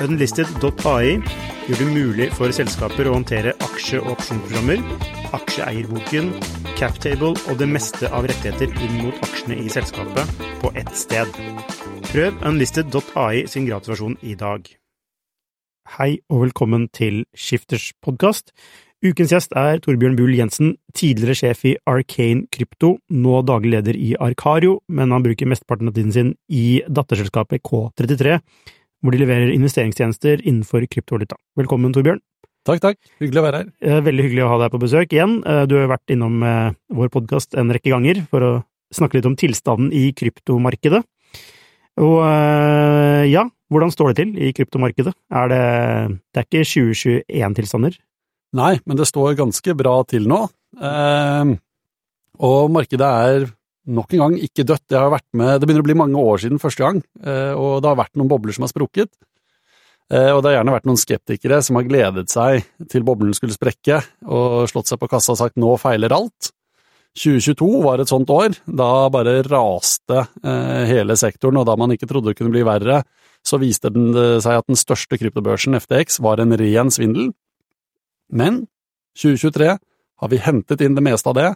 Unlisted.ai gjør det mulig for selskaper å håndtere aksje- og opsjonsprogrammer, aksjeeierboken, captable og det meste av rettigheter inn mot aksjene i selskapet på ett sted. Prøv unlisted.ai sin gratulasjon i dag. Hei og velkommen til Skifters podkast. Ukens gjest er Torbjørn Bull Jensen, tidligere sjef i Arcane Krypto, nå daglig leder i Arcario, men han bruker mesteparten av tiden sin i datterselskapet K33, hvor de leverer investeringstjenester innenfor kryptovaluta. Velkommen, Torbjørn. Takk, takk. Hyggelig å være her. Eh, Veldig hyggelig å ha deg på besøk igjen. Eh, Du har vært innom eh, vår podkast en rekke ganger for å snakke litt om tilstanden i kryptomarkedet. Og ja, hvordan står det til i kryptomarkedet? Er det, det er ikke 2021-tilstander? Nei, men det står ganske bra til nå. Og markedet er nok en gang ikke dødt. Det har vært med, det begynner å bli mange år siden første gang, eh, og det har vært noen bobler som har sprukket. Eh, og det har gjerne vært noen skeptikere som har gledet seg til boblen skulle sprekke, og slått seg på kassa og sagt 'nå feiler alt'. 2022 var et sånt år. Da bare raste eh, hele sektoren, og da man ikke trodde det kunne bli verre, så viste det seg at den største kryptobørsen, FTX, var en ren svindel. Men 2023 har vi hentet inn det meste av det,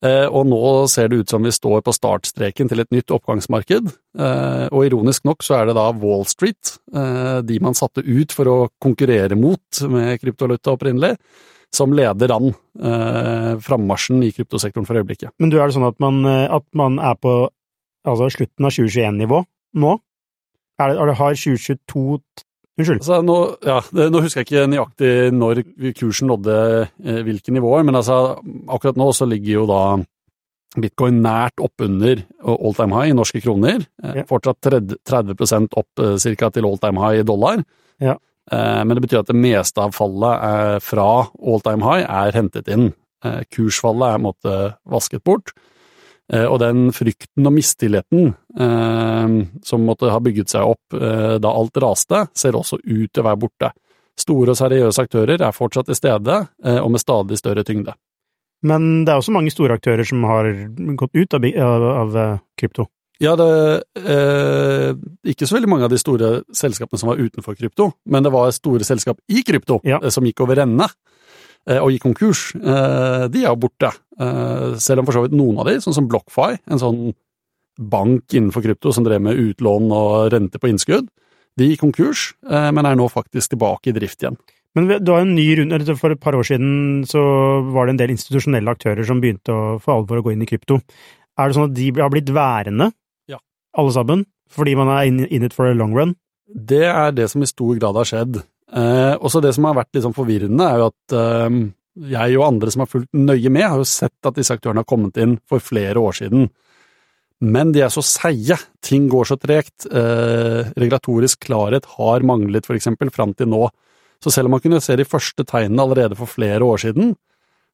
og nå ser det ut som vi står på startstreken til et nytt oppgangsmarked. Eh, og ironisk nok så er det da Wall Street, eh, de man satte ut for å konkurrere mot med kryptovaluta opprinnelig, som leder an frammarsjen i kryptosektoren for øyeblikket. Men du, er det sånn at man, eh, at man er på altså slutten av 2021-nivå nå? Er det har 2022 Unnskyld. Altså, nå, ja, nå husker jeg ikke nøyaktig når kursen nådde eh, hvilke nivåer, men altså, akkurat nå så ligger jo da bitcoin nært oppunder all time high i norske kroner. Eh, Ja. Fortsatt 30, 30 opp eh, cirka til all time high i dollar. Ja. Eh, men det betyr at det meste av fallet eh, fra all time high er hentet inn. Eh, kursfallet er på en måte vasket bort. Eh, og den frykten og mistilliten eh, som måtte ha bygget seg opp eh, da alt raste, ser også ut til å være borte. Store og seriøse aktører er fortsatt til stede, eh, og med stadig større tyngde. Men det er også mange store aktører som har gått ut av, av, av eh, krypto. Ja, det eh, Ikke så veldig mange av de store selskapene som var utenfor krypto, men det var store selskap i krypto Ja. eh, som gikk over ende og gikk konkurs. Eh, de er jo borte. Eh, selv om for så vidt noen av de, sånn som BlockFi, en sånn bank innenfor krypto som drev med utlån og rente på innskudd, de gikk konkurs, eh, men er nå faktisk tilbake i drift igjen. Men du har en ny runde, For et par år siden så var det en del institusjonelle aktører som begynte å for alvor å gå inn i krypto. Er det sånn at de har blitt værende, Ja. alle sammen, fordi man er in, in it for a long run? Det er det som i stor grad har skjedd. Eh, også det som har vært litt sånn forvirrende, er jo at eh, jeg og andre som har fulgt nøye med, har jo sett at disse aktørene har kommet inn for flere år siden. Men de er så seige, ting går så tregt, eh, regulatorisk klarhet har manglet for eksempel fram til nå. Så selv om man kunne se de første tegnene allerede for flere år siden,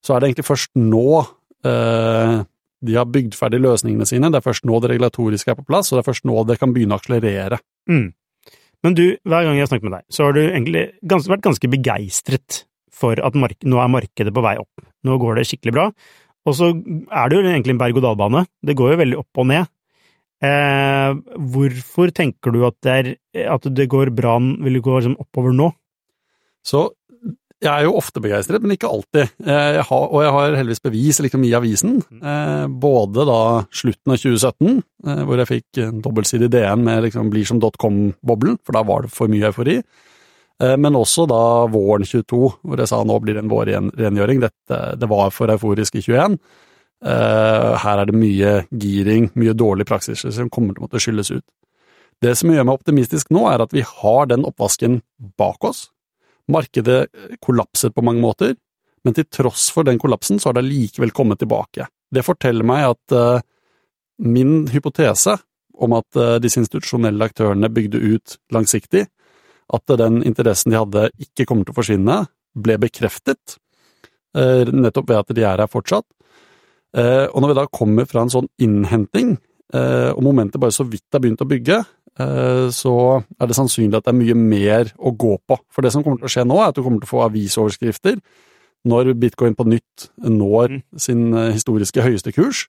så er det egentlig først nå eh, de har bygd ferdig løsningene sine, det er først nå det regulatoriske er på plass, og det er først nå det kan begynne å akselerere. Mm. Men du, hver gang jeg har snakket med deg, så har du egentlig gans, vært ganske begeistret for at nå er markedet på vei opp. Nå går det skikkelig bra. Og så er det jo egentlig en berg-og-dal-bane. Det går jo veldig opp og ned. Eh, hvorfor tenker du at det, er, at det går bra, vil det gå liksom oppover nå? Så jeg er jo ofte begeistret, men ikke alltid. Eh, Jeg har, og jeg har heldigvis bevis liksom, i avisen. Eh, både da slutten av 2017, eh, hvor jeg fikk en dobbeltsidig DN med liksom, blir som dotcom-boblen, for da var det for mye eufori. Men også da våren 22, hvor jeg sa nå blir det en vårrengjøring. Dette, det var for euforisk i 21. Eh, Her er det mye giring, mye dårlig praksis som kommer til å måtte skylles ut. Det som gjør meg optimistisk nå, er at vi har den oppvasken bak oss. Markedet kollapset på mange måter, men til tross for den kollapsen så har det likevel kommet tilbake. Det forteller meg at uh, min hypotese om at uh, disse institusjonelle aktørene bygde ut langsiktig, at den interessen de hadde ikke kommer til å forsvinne, ble bekreftet, nettopp ved at de er her fortsatt. Og når vi da kommer fra en sånn innhenting, og momentet bare så vidt har begynt å bygge, så er det sannsynlig at det er mye mer å gå på. For det som kommer til å skje nå, er at du kommer til å få avisoverskrifter når bitcoin på nytt når mm. sin historiske høyeste kurs.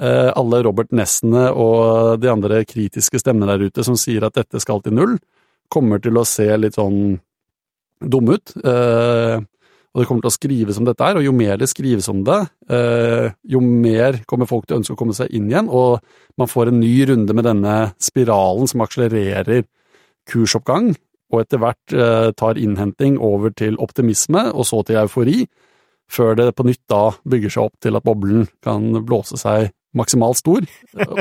Alle Robert Nessene og de andre kritiske stemmene der ute som sier at dette skal til null, kommer til å se litt sånn dumme ut. Eh, og det kommer til å skrives om dette her, og jo mer det skrives om det, eh, jo mer kommer folk til å ønske å komme seg inn igjen, og man får en ny runde med denne spiralen som akselererer kursoppgang, og etter hvert eh, tar innhenting over til optimisme, og så til eufori, før det på nytt da bygger seg opp til at boblen kan blåse seg maksimalt stor,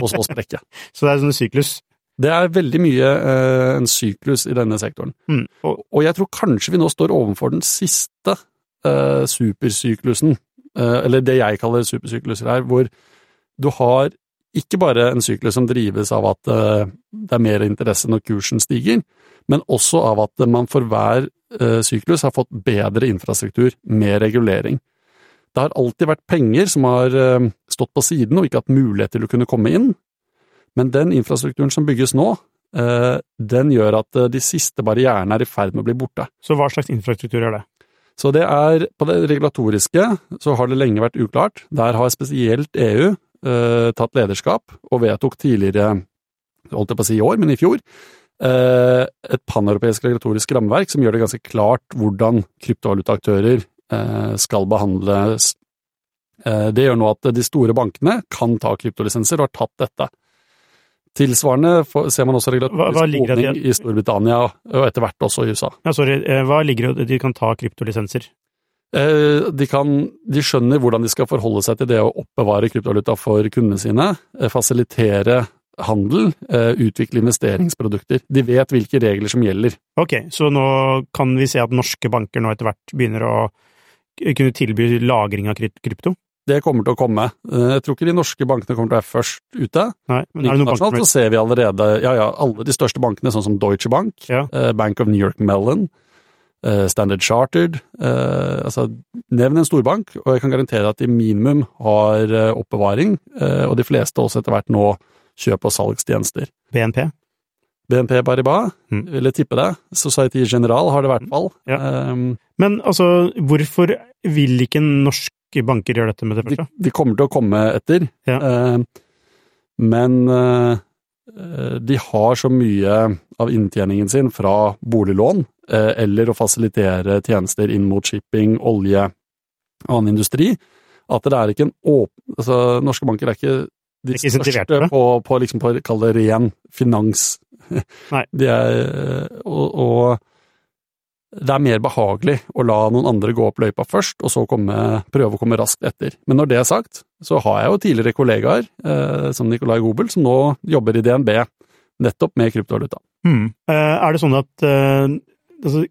og så sprekke. så det er en syklus? Det er veldig mye eh, en syklus i denne sektoren. Mm. Og, og, jeg tror kanskje vi nå står overfor den siste eh, supersyklusen, eh, eller det jeg kaller supersykluser her, hvor du har ikke bare en syklus som drives av at eh, det er mer interesse når kursen stiger, men også av at man for hver eh, syklus har fått bedre infrastruktur med regulering. Det har alltid vært penger som har eh, stått på siden og ikke hatt mulighet til å kunne komme inn, men den infrastrukturen som bygges nå, eh, den gjør at de siste barrierene er i ferd med å bli borte. Så hva slags infrastruktur er det? Så det er, På det regulatoriske så har det lenge vært uklart. Der har spesielt EU eh, tatt lederskap og vedtok tidligere, holdt jeg på å si i år, men i fjor, eh, et paneuropeisk regulatorisk rammeverk som gjør det ganske klart hvordan kryptovalutaaktører eh, skal behandles. Eh, det gjør nå at de store bankene kan ta kryptolisenser og har tatt dette. Tilsvarende ser man også regulatorisk åpning i Storbritannia, og etter hvert også i USA. Ja, sorry, eh, hva ligger det i at de kan ta kryptolisenser? Eh, de, kan, de skjønner hvordan de skal forholde seg til det å oppbevare kryptovaluta for kundene sine, eh, fasilitere handel, utvikle investeringsprodukter. De vet hvilke regler som gjelder. Ok, så nå kan vi se at norske banker nå etter hvert begynner å kunne tilby lagring av krypto? Det kommer til å komme. Eh, jeg tror ikke de norske bankene kommer til å være først ute. Nei, men er det noen banker så ser vi allerede ja, ja, alle de største bankene, sånn som Deutsche Bank, ja. uh, Bank of New York Mellon, uh, Standard Chartered altså, Nevn en storbank, og jeg kan garantere at de minimum har oppbevaring, og de fleste også etter hvert nå kjøp- og salgstjenester. BNP? BNP Paribas, mm. vil jeg tippe det. Society General har det i hvert fall. Ja. Um, men altså, hvorfor vil ikke norsk banker gjør dette med det første? De, de kommer til å komme etter, ja. eh, men eh, de har så mye av inntjeningen sin fra boliglån eh, eller å fasilitere tjenester inn mot shipping, olje og annen industri, at det er ikke en åpen altså, Norske banker er ikke de ikke største på, på, liksom på kall det ren finans. Nei. De er, eh, og, og det er mer behagelig å la noen andre gå opp løypa først, og så komme, prøve å komme raskt etter. Men når det er sagt, så har jeg jo tidligere kollegaer, eh, som Nicolai Gobel, som nå jobber i DNB nettopp med kryptovaluta. Eh, er det sånn at eh, altså,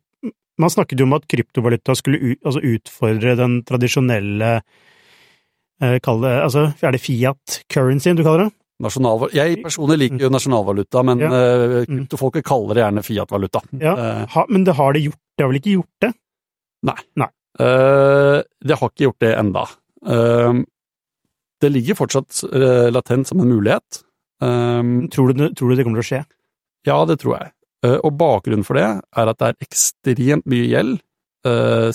Man snakket jo om at kryptovaluta skulle ut, altså utfordre den tradisjonelle eh, Kall Altså, er det fiat currency du kaller det? Nasjonalvaluta. Jeg personlig liker jo nasjonalvaluta, men ja. uh, kryptofolket kaller det gjerne Fiat-valuta. Ja, uh, ha, Men det har det gjort? Det har vel ikke gjort det? Nei. nei. Uh, det har ikke gjort det enda. det ligger fortsatt latent som en mulighet. Tror du, tror, du, det kommer til å skje? Ja, det tror jeg. og bakgrunnen for det er at det er ekstremt mye gjeld,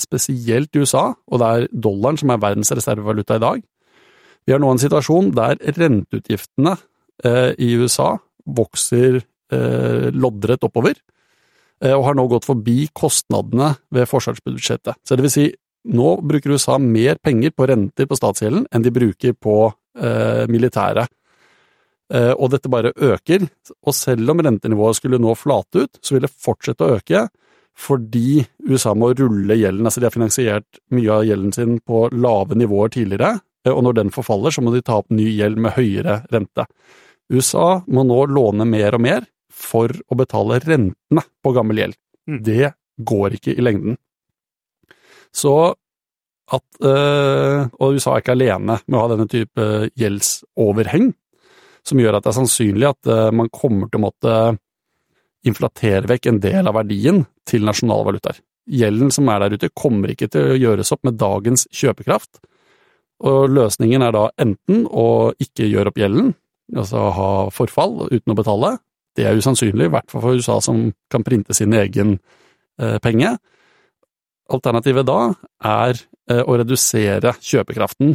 spesielt i USA, og det er dollaren som er verdens reservevaluta i dag. Vi har nå en situasjon der renteutgiftene eh, i USA vokser eh, loddrett oppover, eh, og har nå gått forbi kostnadene ved forsvarsbudsjettet. Så det vil si, nå bruker USA mer penger på renter på statsgjelden enn de bruker på eh, militæret. Eh, og dette bare øker, og selv om rentenivået skulle nå flate ut, så vil det fortsette å øke fordi USA må rulle gjelden. Altså de har finansiert mye av gjelden sin på lave nivåer tidligere, og når den forfaller, så må de ta opp ny gjeld med høyere rente. USA må nå låne mer og mer for å betale rentene på gammel gjeld. Mm. Det går ikke i lengden. Så at øh, Og USA er ikke alene med å ha denne type gjeldsoverheng, som gjør at det er sannsynlig at øh, man kommer til å måtte inflatere vekk en del av verdien til nasjonale valutaer. Gjelden som er der ute, kommer ikke til å gjøres opp med dagens kjøpekraft, og løsningen er da enten å ikke gjøre opp gjelden, altså ha forfall uten å betale, det er usannsynlig, i hvert fall for USA som kan printe sin egen eh, penge. Alternativet da er eh, å redusere kjøpekraften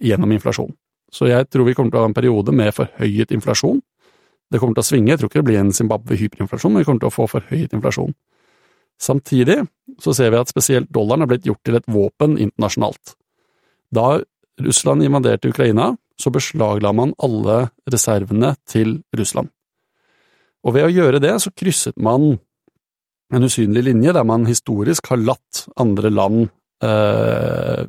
gjennom inflasjon. Så jeg tror vi kommer til å ha en periode med forhøyet inflasjon. Det kommer til å svinge, jeg tror ikke det blir en Zimbabwe-hyperinflasjon, men vi kommer til å få forhøyet inflasjon. Samtidig så ser vi at spesielt dollaren har blitt gjort til et våpen internasjonalt. Da Russland invaderte Ukraina, så beslagla man alle reservene til Russland. Og ved å gjøre det, så krysset man en usynlig linje der man historisk har latt andre land eh,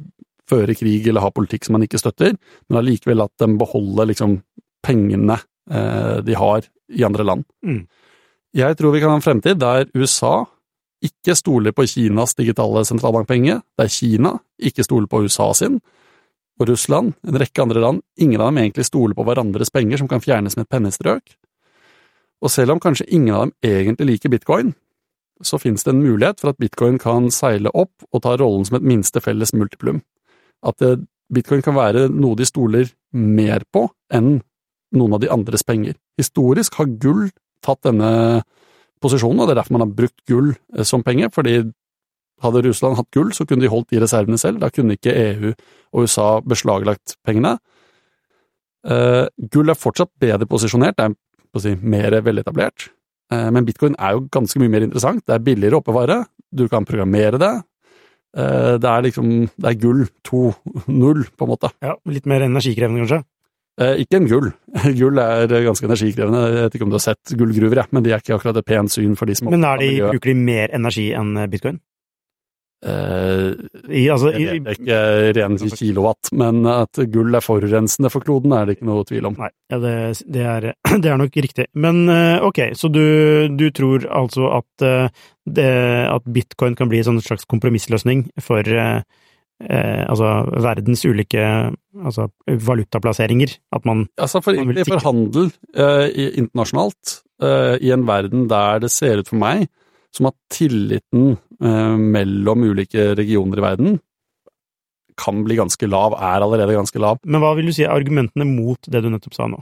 føre krig eller ha politikk som man ikke støtter, men allikevel latt dem beholde liksom pengene eh, de har i andre land. Mm. Jeg tror vi kan ha en fremtid der USA ikke stoler på Kinas digitale sentralbankpenge, der Kina ikke stoler på USA sin, og Russland, en rekke andre land, ingen av dem egentlig stoler på hverandres penger som kan fjernes med et pennestrøk. Og selv om kanskje ingen av dem egentlig liker bitcoin, så finnes det en mulighet for at bitcoin kan seile opp og ta rollen som et minste felles multiplum. At eh, bitcoin kan være noe de stoler mer på enn noen av de andres penger. Historisk har gull tatt denne posisjonen, og det er derfor man har brukt gull eh, som penger, fordi hadde Russland hatt gull, så kunne de holdt de reservene selv, da kunne ikke EU og USA beslaglagt pengene. Uh, gull er fortsatt bedre posisjonert, det er si, mer veletablert, uh, men bitcoin er jo ganske mye mer interessant, det er billigere å oppbevare, du kan programmere det, uh, det er liksom, det er gull 2.0, på en måte. Ja, Litt mer energikrevende, kanskje? Ikke en gull. Gull er ganske energikrevende, jeg vet ikke om du har sett gullgruver, ja, men de er ikke akkurat et pent syn for de som Men er de, bruker de mer energi enn bitcoin? Eh, I, altså, jeg vet ikke ren kilowatt, men at gull er forurensende for kloden, er det ikke noe tvil om. Nei, ja, det, det, er, det, er, nok riktig. Men uh, ok, så du, du tror altså at, det, at, bitcoin kan bli en sånn slags kompromissløsning for altså verdens ulike altså, valutaplasseringer? At man Altså for, man for handel internasjonalt, i en verden der det ser ut for meg som at tilliten eh, mellom ulike regioner i verden kan bli ganske lav, er allerede ganske lav. Men hva vil du si er argumentene mot det du nettopp sa nå?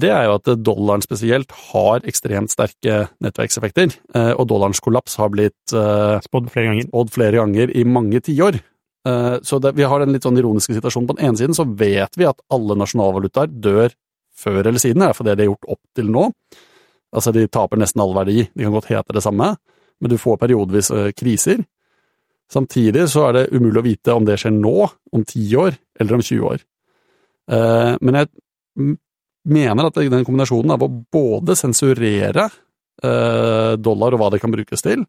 Det er jo at dollaren spesielt har ekstremt sterke nettverkseffekter, eh, og dollarens kollaps har blitt eh, spådd flere ganger. spådd flere ganger i mange tiår. Eh, så det, vi har den litt sånn ironiske situasjonen. På den ene siden så vet vi at alle nasjonalvalutaer dør før eller siden, fall det de har gjort opp til nå. Altså, de taper nesten all verdi, de kan godt hete det samme, men du får periodevis eh, kriser. Samtidig så er det umulig å vite om det skjer nå, om 10 år, eller om 20 år. Eh, men jeg mener at den kombinasjonen av å både sensurere dollar og hva det kan brukes til,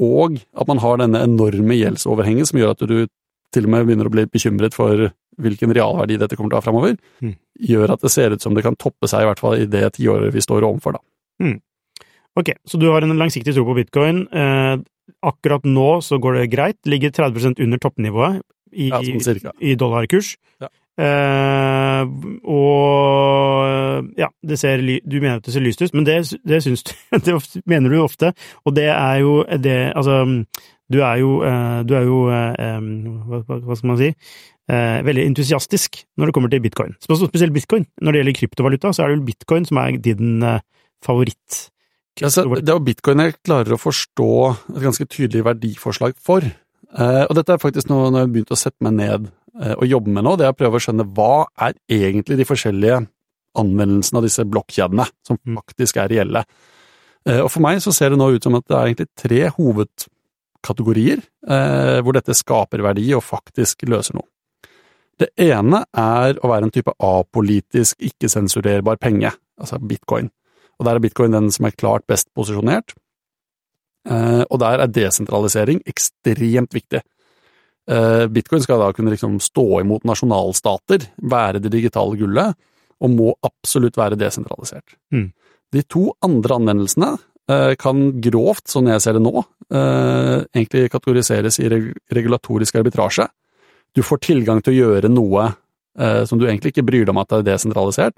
og at man har denne enorme gjeldsoverhenget som gjør at du til og med begynner å bli bekymret for hvilken realverdi dette kommer til å ha framover, mm. gjør at det ser ut som det kan toppe seg, i hvert fall i det tiåret vi står overfor, da. Mm. Ok, så du har en langsiktig tro på bitcoin. Eh, akkurat nå så går det greit, ligger 30% under toppnivået i, ja, sånn i dollarkurs. Ja. Eh, og ja, det ser, du mener at det ser lyst ut, men det, det syns du Det mener du ofte, og det er jo det Altså, du er jo, uh, du er jo eh, hva, hva skal man si? Veldig entusiastisk når det kommer til bitcoin. Spesielt bitcoin. Når det gjelder kryptovaluta, så er det jo bitcoin som er din favoritt. Altså, det er jo bitcoin jeg klarer å forstå et ganske tydelig verdiforslag for. og dette er faktisk noe når jeg har begynt å sette meg ned og jobbe med nå, det er å prøve å skjønne hva er egentlig de forskjellige anvendelsene av disse blokkjedene, som mm. faktisk er reelle. Og for meg så ser det nå ut som at det er egentlig tre hovedkategorier eh, hvor dette skaper verdi og faktisk løser noe. Det ene er å være en type apolitisk, ikke-sensurerbar penge, altså bitcoin. Og der er bitcoin den som er klart best posisjonert. Eh, og der er desentralisering ekstremt viktig. Eh, bitcoin skal da kunne liksom stå imot nasjonalstater, være det digitale gullet, og må absolutt være desentralisert. Mm. De to andre anvendelsene Eh, kan grovt, sånn jeg ser det nå, eh, egentlig kategoriseres i regulatorisk arbitrasje. Du får tilgang til å gjøre noe som du egentlig ikke bryr deg om at det er desentralisert,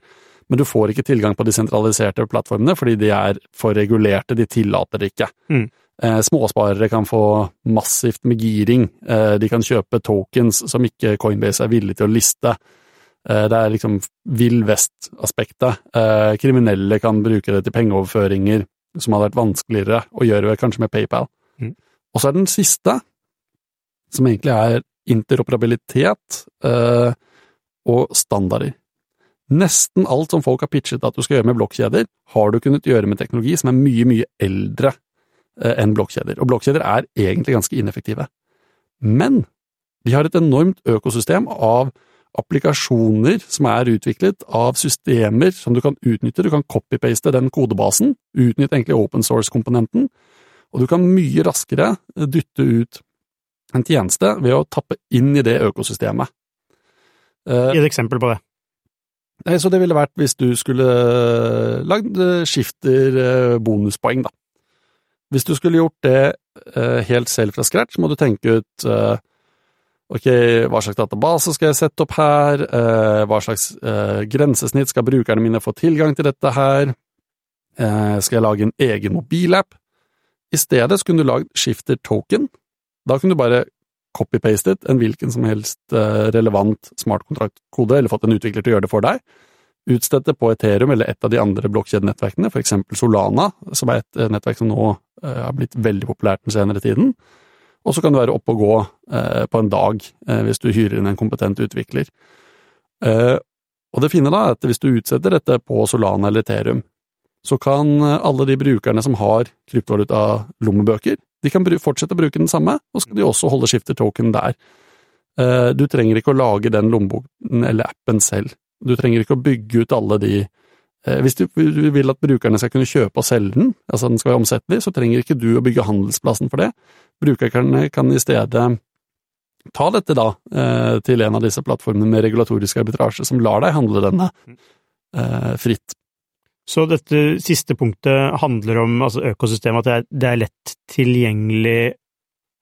Men du får ikke tilgang på de sentraliserte plattformene, fordi de er for regulerte, de tillater det ikke. Mm. Eh, småsparere kan få massivt med giring, eh, de kan kjøpe tokens som ikke Coinbase er villig til å liste. Eh, det er liksom vill vest-aspektet. Kriminelle kan bruke det til pengeoverføringer, som hadde vært vanskeligere å gjøre kanskje med PayPal. Mm. Og så er den siste, som egentlig er interoperabilitet og standarder. Nesten alt som folk har pitchet at du skal gjøre med blokkjeder, har du kunnet gjøre med teknologi som er mye, mye eldre enn blokkjeder. Og blokkjeder er egentlig ganske ineffektive. Men de har et enormt økosystem av applikasjoner som er utviklet av systemer som du kan utnytte. Du kan copy-paste den kodebasen, utnytte egentlig open source-komponenten, og du kan mye raskere dytte ut en tjeneste ved å tappe inn i det økosystemet. Eh, Gi et eksempel på det. Nei, Så det ville vært hvis du skulle lagd eh, skifter eh, bonuspoeng, da. Hvis du skulle gjort det eh, helt selv fra scratch, må du tenke ut eh, ok, hva slags database skal jeg sette opp her, eh, hva slags eh, grensesnitt skal brukerne mine få tilgang til dette her, eh, skal jeg lage en egen mobilapp? I stedet kunne du lagd skifter token. Da kunne du bare copy-pastet en hvilken som helst eh, relevant smartkontraktkode, eller fått en utvikler til å gjøre det for deg. Utstedt på Ethereum eller et av de andre blokkjedenettverkene, eksempel Solana, som er et nettverk som nå har blitt veldig populært den senere tiden. Og så kan du være oppe og gå eh, på en dag eh, hvis du hyrer inn en kompetent utvikler. Eh, og det fine da er at hvis du utsetter dette på Solana eller Ethereum, så kan eh, alle de brukerne som har kryptovaluta-lommebøker, de kan fortsette å bruke den samme, og skal de også holde skifter token der. Eh, Du trenger ikke å lage den lommeboken eller appen selv. Du trenger ikke å bygge ut alle de eh, Hvis du vil at brukerne skal kunne kjøpe og selge den, altså den skal være omsettelig, så trenger ikke du å bygge handelsplassen for det. Brukerne kan i stedet ta dette da eh, til en av disse plattformene med regulatorisk arbitrasje som lar deg handle denne eh, fritt. Så dette siste punktet handler om altså økosystemet, at det er, det er lett tilgjengelig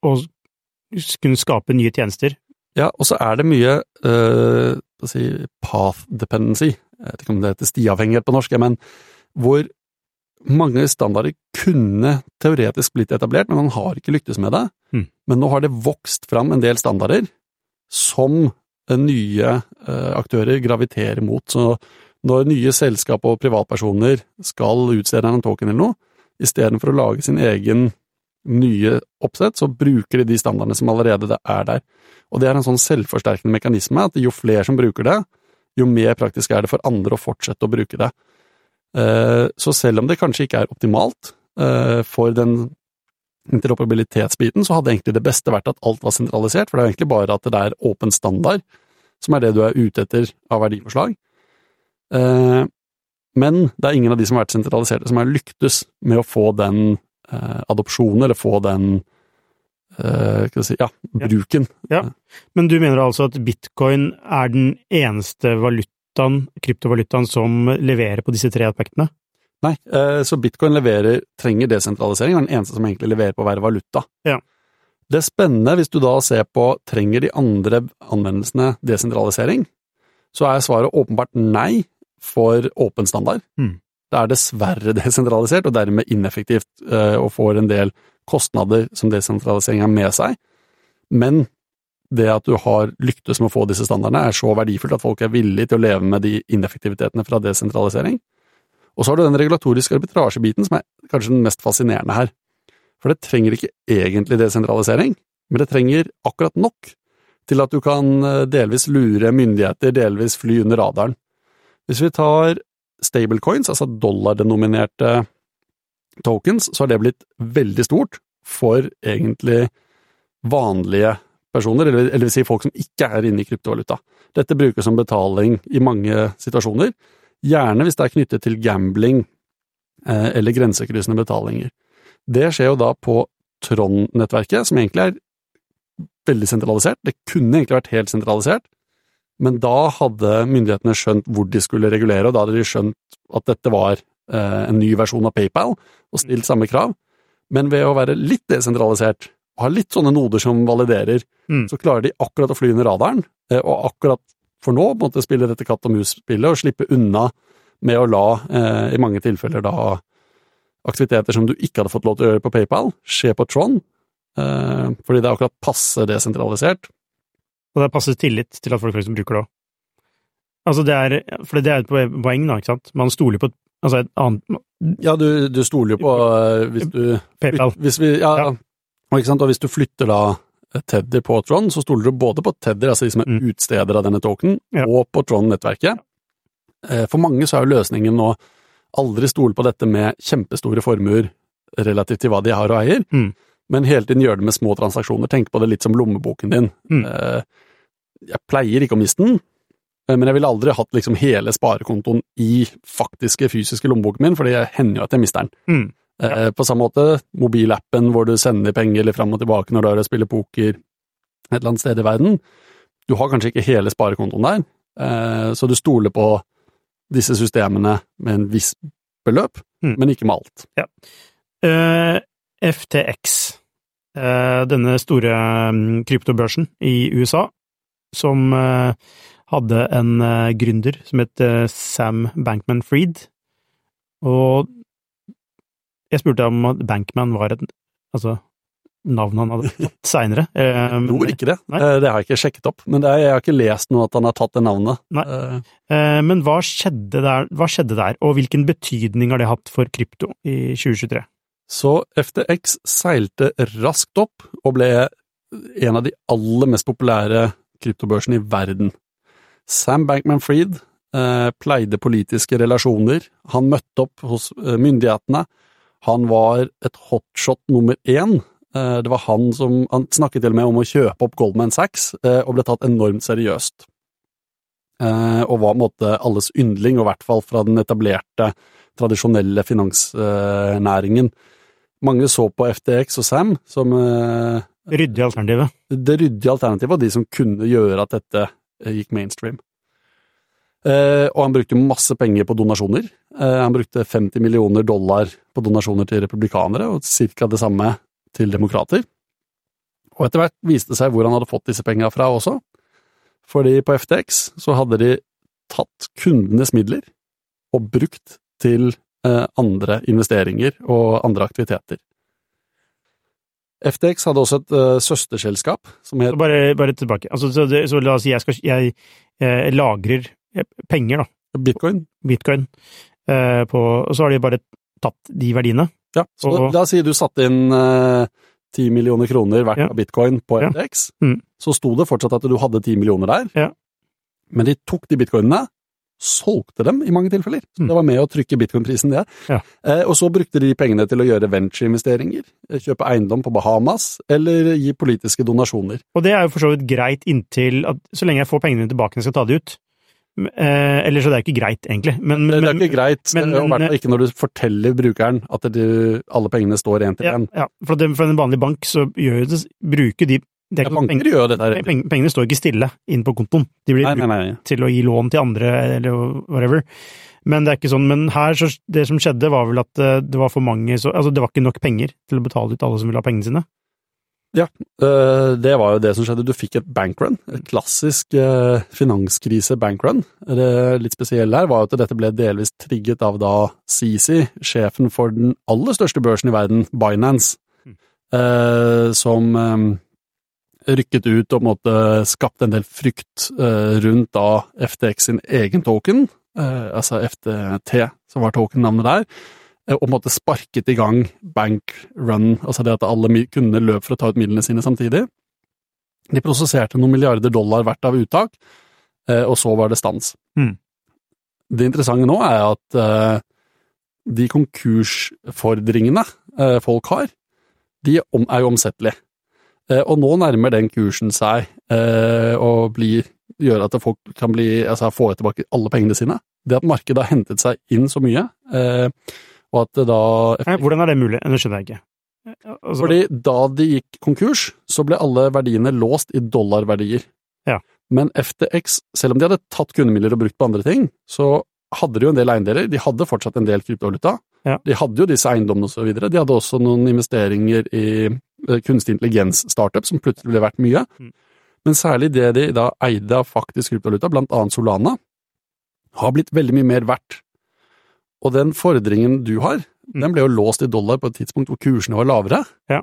å kunne skape nye tjenester. Ja, og så er det mye uh, si, path dependency, jeg vet ikke om det heter stiavhengighet på norsk, men hvor mange standarder kunne teoretisk blitt etablert, men man har ikke lyktes med det. Mm. Men nå har det vokst fram en del standarder som eh, nye eh, aktører graviterer mot. Så når nye selskap og privatpersoner skal utstede en token eller noe, istedenfor å lage sin egen nye oppsett, så bruker de de standardene som allerede er der. Og det er en sånn selvforsterkende mekanisme, at jo flere som bruker det, jo mer praktisk er det for andre å fortsette å bruke det. Eh, Så selv om det kanskje ikke er optimalt eh, for den interoperabilitetsbiten, så hadde egentlig det beste vært at alt var sentralisert, for det er egentlig bare at det er åpen standard som er det du er ute etter av verdiforslag. Eh, Men det er ingen av de som har vært sentraliserte, som har lyktes med å få den adopsjonen, eller få den vi si, ja, bruken. Men du mener altså at bitcoin er den eneste valutaen, kryptovalutaen, som leverer på disse tre aspektene? Nei, uh, så bitcoin leverer, trenger desentralisering, og er den eneste som egentlig leverer på være valuta. Ja. Det er spennende hvis du da ser på trenger de andre anvendelsene desentralisering, så er svaret åpenbart nei for åpen standard. Mm. Det er dessverre desentralisert, og dermed ineffektivt, eh, og får en del kostnader som desentralisering har med seg. Men det at du har lyktes med å få disse standardene, er så verdifullt at folk er villige til å leve med de ineffektivitetene fra desentralisering. Og så har du den regulatoriske arbitrasjebiten, som er kanskje den mest fascinerende her. For det trenger ikke egentlig desentralisering, men det trenger akkurat nok til at du kan eh, delvis lure myndigheter, delvis fly under radaren. Hvis vi tar stablecoins, altså dollardenominerte tokens, så har det blitt veldig stort for egentlig vanlige personer, eller, eller vil si folk som ikke er inne i kryptovaluta. Dette brukes som betaling i mange situasjoner, gjerne hvis det er knyttet til gambling eh, eller grensekryssende betalinger. Det skjer jo da på Trond-nettverket, som egentlig er veldig sentralisert. Det kunne egentlig vært helt sentralisert, men da hadde myndighetene skjønt hvor de skulle regulere, og da hadde de skjønt at dette var en ny versjon av PayPal, og stilt samme krav. Men ved å være litt desentralisert, og ha litt sånne noder som validerer, Mm. så klarer de akkurat å fly under radaren, eh, og akkurat for nå måtte spille dette katt og mus-spillet og slippe unna med å la, eh, i mange tilfeller da, aktiviteter som du ikke hadde fått lov til å gjøre på PayPal, skje på Tron. Eh, fordi det er akkurat passe desentralisert. Og det er passe tillit til at folk faktisk bruker det òg. Altså, det er For det er et poeng, da, ikke sant? Man stoler på altså et annet Ja, du, du stoler jo på eh, hvis du PayPal. Hvis vi, ja, Ja. Og, hvis du flytter da Teddy på Tron, så stoler du både på Teddy, altså de som er Mm. utsteder av denne tokenen, Ja. og på Tron-nettverket. Eh, For mange så er jo løsningen å aldri stole på dette med kjempestore formuer relativt til hva de har og eier, Mm. men hele tiden gjøre det med små transaksjoner. Tenk på det litt som lommeboken din. Mm. Eh, Jeg pleier ikke å miste den, eh, men jeg ville aldri hatt liksom hele sparekontoen i faktiske, fysiske lommeboken min, for det hender jo at jeg mister den. Mm. ja. På samme måte mobilappen hvor du sender penger eller fram og tilbake når du er og spiller poker et eller annet sted i verden. Du har kanskje ikke hele sparekontoen der, eh, så du stoler på disse systemene med en viss beløp, Mm. men ikke med alt. Eh, FTX, eh, denne store mm, kryptobørsen i USA, som eh, hadde en eh, gründer som het eh, Sam Bankman-Fried. Og jeg spurte om Bankman var et altså, navn han hadde fått seinere. Jeg tror ikke det. Nei. Eh, Det har jeg ikke sjekket opp, men det er, jeg har ikke lest noe at han har tatt det navnet. Nei. Eh, Eh, Men hva skjedde, der, hva skjedde der, og hvilken betydning har det hatt for krypto i 2023? Så FTX seilte raskt opp og ble en av de aller mest populære kryptobørsene i verden. Sam Bankman-Fried eh, pleide politiske relasjoner. Han møtte opp hos eh, myndighetene. Han var et hotshot nummer én. Eh, det var han som Han snakket til og med om å kjøpe opp Goldman Sachs, eh, og ble tatt enormt seriøst. Eh, og var på en måte alles yndling, og i hvert fall fra den etablerte, tradisjonelle finansnæringen. Mange så på FTX og Sam som eh, Ryddig alternativet. det ryddige alternativet, og de som kunne gjøre at dette eh, gikk mainstream. Eh, og han brukte masse penger på donasjoner. Eh, han brukte 50 millioner dollar på donasjoner til republikanere, og ca. det samme til demokrater. Og etter hvert viste det seg hvor han hadde fått disse pengene fra også. Fordi på FTX så hadde de tatt kundenes midler og brukt til eh, andre investeringer og andre aktiviteter. FTX hadde også et uh, søsterselskap som het Så bare, bare tilbake. Altså, så, det, så la oss si jeg, skal, jeg eh, lagrer eh, penger, da, Bitcoin. bitcoin, eh, på, og så har de bare tatt de verdiene. Ja, så Og- la oss si du satte inn eh, 10 millioner kroner hvert Ja. av bitcoin på Ja. FTX, Mm. så sto det fortsatt at du hadde 10 millioner der, Ja. men de tok de bitcoinene, solgte dem i mange tilfeller. Mm. det var med å trykke bitcoin-prisen, det. Ja. Eh, og så brukte de pengene til å gjøre venture-investeringer, eh, kjøpe eiendom på Bahamas, eller gi politiske donasjoner. Og det er jo for så vidt greit inntil at så lenge jeg får pengene tilbake når jeg skal ta de ut. Eh, eller så det er ikke greit, egentlig. Men, Det, det er ikke greit, men- men, og i hvert fall ikke når du forteller brukeren at du, alle pengene står én til ja, én. ja, for, det, for en vanlig bank så gjør jo det bruker de Ja, banker gjør det dette pengene, pengene står ikke stille inn på kontoen. De blir Nei, brukt nei, til å gi lån til andre, eller whatever. Men det er ikke sånn. Men her, så det som skjedde, var vel at eh, det var for mange så, Altså, det var ikke nok penger til å betale ut alle som ville ha pengene sine. Ja, Det var jo det som skjedde. Du fikk et bankrun. Et klassisk eh, finanskrise-bankrun. Det litt spesielle her var at dette ble delvis trigget av da Sisi, sjefen for den aller største børsen i verden, Binance, Mm. eh, som eh, rykket ut og måte skapte en del frykt eh, rundt da FTX sin egen token, eh, altså FTT, som var token-navnet der eh, og måtte sparket i gang bank run, altså det at alle kundene løp for å ta ut midlene sine samtidig. De prosesserte noen milliarder dollar hvert av uttak, og så var det stans. Mm. Det interessante nå er at de konkursfordringene folk har, de er jo omsettelige. Eh, Og nå nærmer den kursen seg eh, og blir, gjør at folk kan bli, altså få tilbake alle pengene sine. Det at markedet har hentet seg inn så mye, eh, og at det da hvordan er det mulig? Det skjønner jeg ikke. Altså, Fordi da de gikk konkurs, så ble alle verdiene låst i dollarverdier. Ja. Men FTX, selv om de hadde tatt kundemidler og brukt på andre ting, så hadde de jo en del eiendeler. De hadde fortsatt en del kryptovaluta. Ja. De hadde jo disse eiendommene og så videre. De hadde også noen investeringer i eh, kunstig intelligens-startup som plutselig ble verdt mye. Mm. Men særlig det de da eide av faktisk kryptovaluta, blant annet Solana, har blitt veldig mye mer verdt. Og den fordringen du har, Mm. den ble jo låst i dollar på et tidspunkt hvor kursene var lavere. Ja.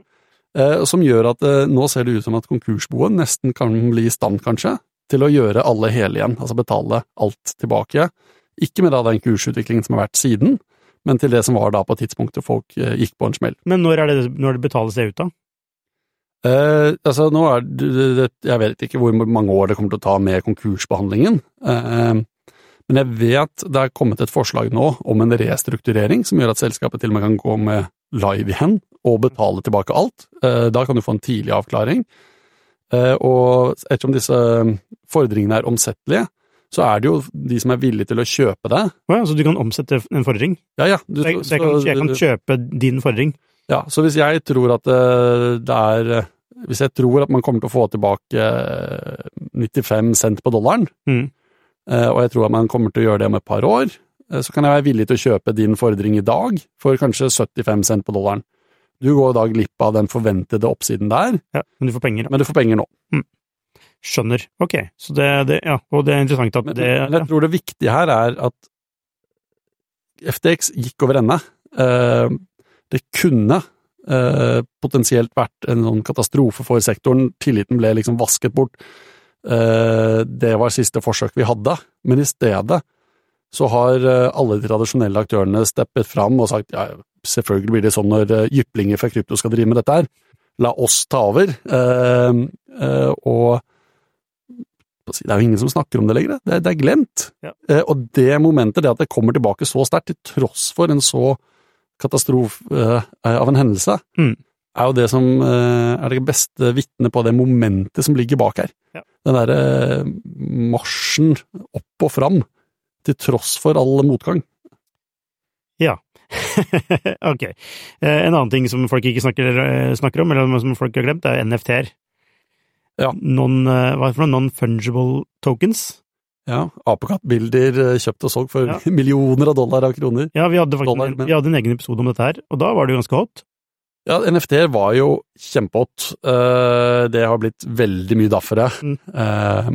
Eh, som gjør at eh, nå ser det ut som at konkursboet nesten kan bli i stand, kanskje, til å gjøre alle hele igjen, altså betale alt tilbake. Ikke med da den kursutviklingen som har vært siden, men til det som var da på tidspunktet folk eh, gikk på en smell. Men når, det, når det betales det ut, da? Eh, altså, nå er det, det, Jeg vet ikke hvor mange år det kommer til å ta med konkursbehandlingen. Uh, men jeg vet det er kommet et forslag nå om en restrukturering som gjør at selskapet til og med kan gå med live igjen og betale tilbake alt. Uh, da kan du få en tidlig avklaring. Og ettersom disse fordringene er omsettelige, så er det jo de som er villige til å kjøpe det. Oh ja, så du kan omsette en fordring? Ja, ja. Du, Så jeg, så jeg, kan, jeg kan kjøpe din fordring? Ja, så hvis jeg tror at eh, det er eh, Hvis jeg tror at man kommer til å få tilbake eh, 95 cent på dollaren, Mm. eh, og jeg tror at man kommer til å gjøre det om et par år, eh, så kan jeg være villig til å kjøpe din fordring i dag for kanskje 75 cent på dollaren. Du går da glipp av den forventede oppsiden der, Ja, men du får penger, da. men du får penger nå. Skjønner. Ok, så det, det Ja, og det er interessant at det men jeg tror det viktige her er at FTX gikk over ende. Eh, Det kunne eh, potensielt vært en sånn katastrofe for sektoren. Tilliten ble liksom vasket bort. Eh, Det var siste forsøk vi hadde, men i stedet så har eh, alle de tradisjonelle aktørene steppet fram og sagt ja, selvfølgelig blir det sånn når eh, jyplinger fra krypto skal drive med dette her. La oss ta over. Eh, eh, og det er jo ingen som snakker om det lenger, det er, det er glemt. Ja. Og det momentet, det at det kommer tilbake så sterkt, til tross for en så katastrofe eh, av en hendelse, Mm. er jo det som eh, er det beste vitnet på det momentet som ligger bak her. Ja. Den derre eh, marsjen opp og fram, til tross for all motgang. Ja. ok. En annen ting som folk ikke snakker, snakker om, eller som folk har glemt, er NFT-er. Ja. Non, hva er det for noe? Non-fungible tokens? Ja, Apekattbilder eh, kjøpt og solgt for Ja. millioner av dollar av kroner. Ja, vi hadde faktisk Dollar, men- vi hadde en egen episode om dette her, og da var det jo ganske hot. Ja, NFT var jo kjempehot. Eh, Det har blitt veldig mye daffere. Mm. Eh,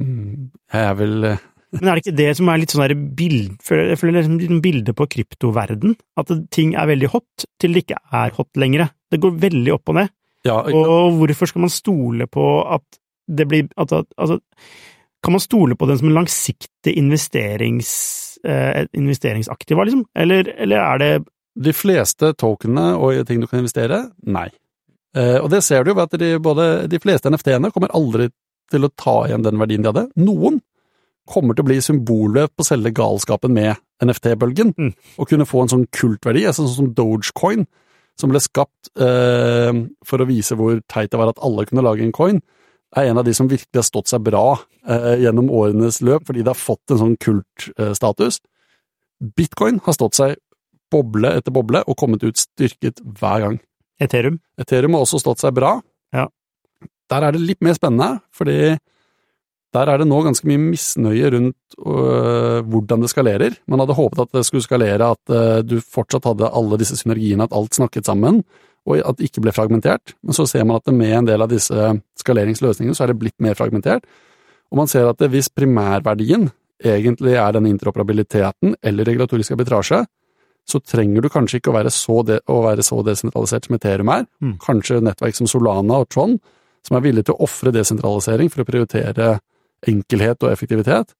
Jeg er vel Men er det ikke det som er litt sånn bild, jeg føler liksom et bilde på kryptoverden? At ting er veldig hot, til det ikke er hot lenger. Det går veldig opp og ned. Ja, Og hvorfor skal man stole på at det blir at, at, altså, Kan man stole på den som en langsiktig investerings, eh, investeringsaktiva, liksom? Eller, eller er det De fleste tokenene og ting du kan investere, nei. Eh, og det ser du jo ved at de, både, de fleste NFT-ene kommer aldri til å ta igjen den verdien de hadde. Noen kommer til å bli symbolet på selve galskapen med NFT-bølgen, Mm. og kunne få en sånn kultverdi, altså sånn som Dogecoin, som ble skapt eh, for å vise hvor teit det var at alle kunne lage en coin, er en av de som virkelig har stått seg bra eh, gjennom årenes løp, fordi det har fått en sånn kultstatus. Bitcoin har stått seg boble etter boble og kommet ut styrket hver gang. Ethereum? Ethereum har også stått seg bra. Ja. Der er det litt mer spennende, fordi der er det nå ganske mye misnøye rundt øh, hvordan det skalerer. Man hadde håpet at det skulle skalere, at øh, du fortsatt hadde alle disse synergiene, at alt snakket sammen, og at det ikke ble fragmentert. Men så ser man at med en del av disse skaleringsløsningene, så er det blitt mer fragmentert. Og man ser at hvis primærverdien egentlig er den interoperabiliteten eller regulatorisk arbitrasje, så trenger du kanskje ikke å være så, de, å være så desentralisert som Ethereum er. Mm. Kanskje nettverk som Solana og Tron, som er villige til å ofre desentralisering for å prioritere enkelhet og effektivitet,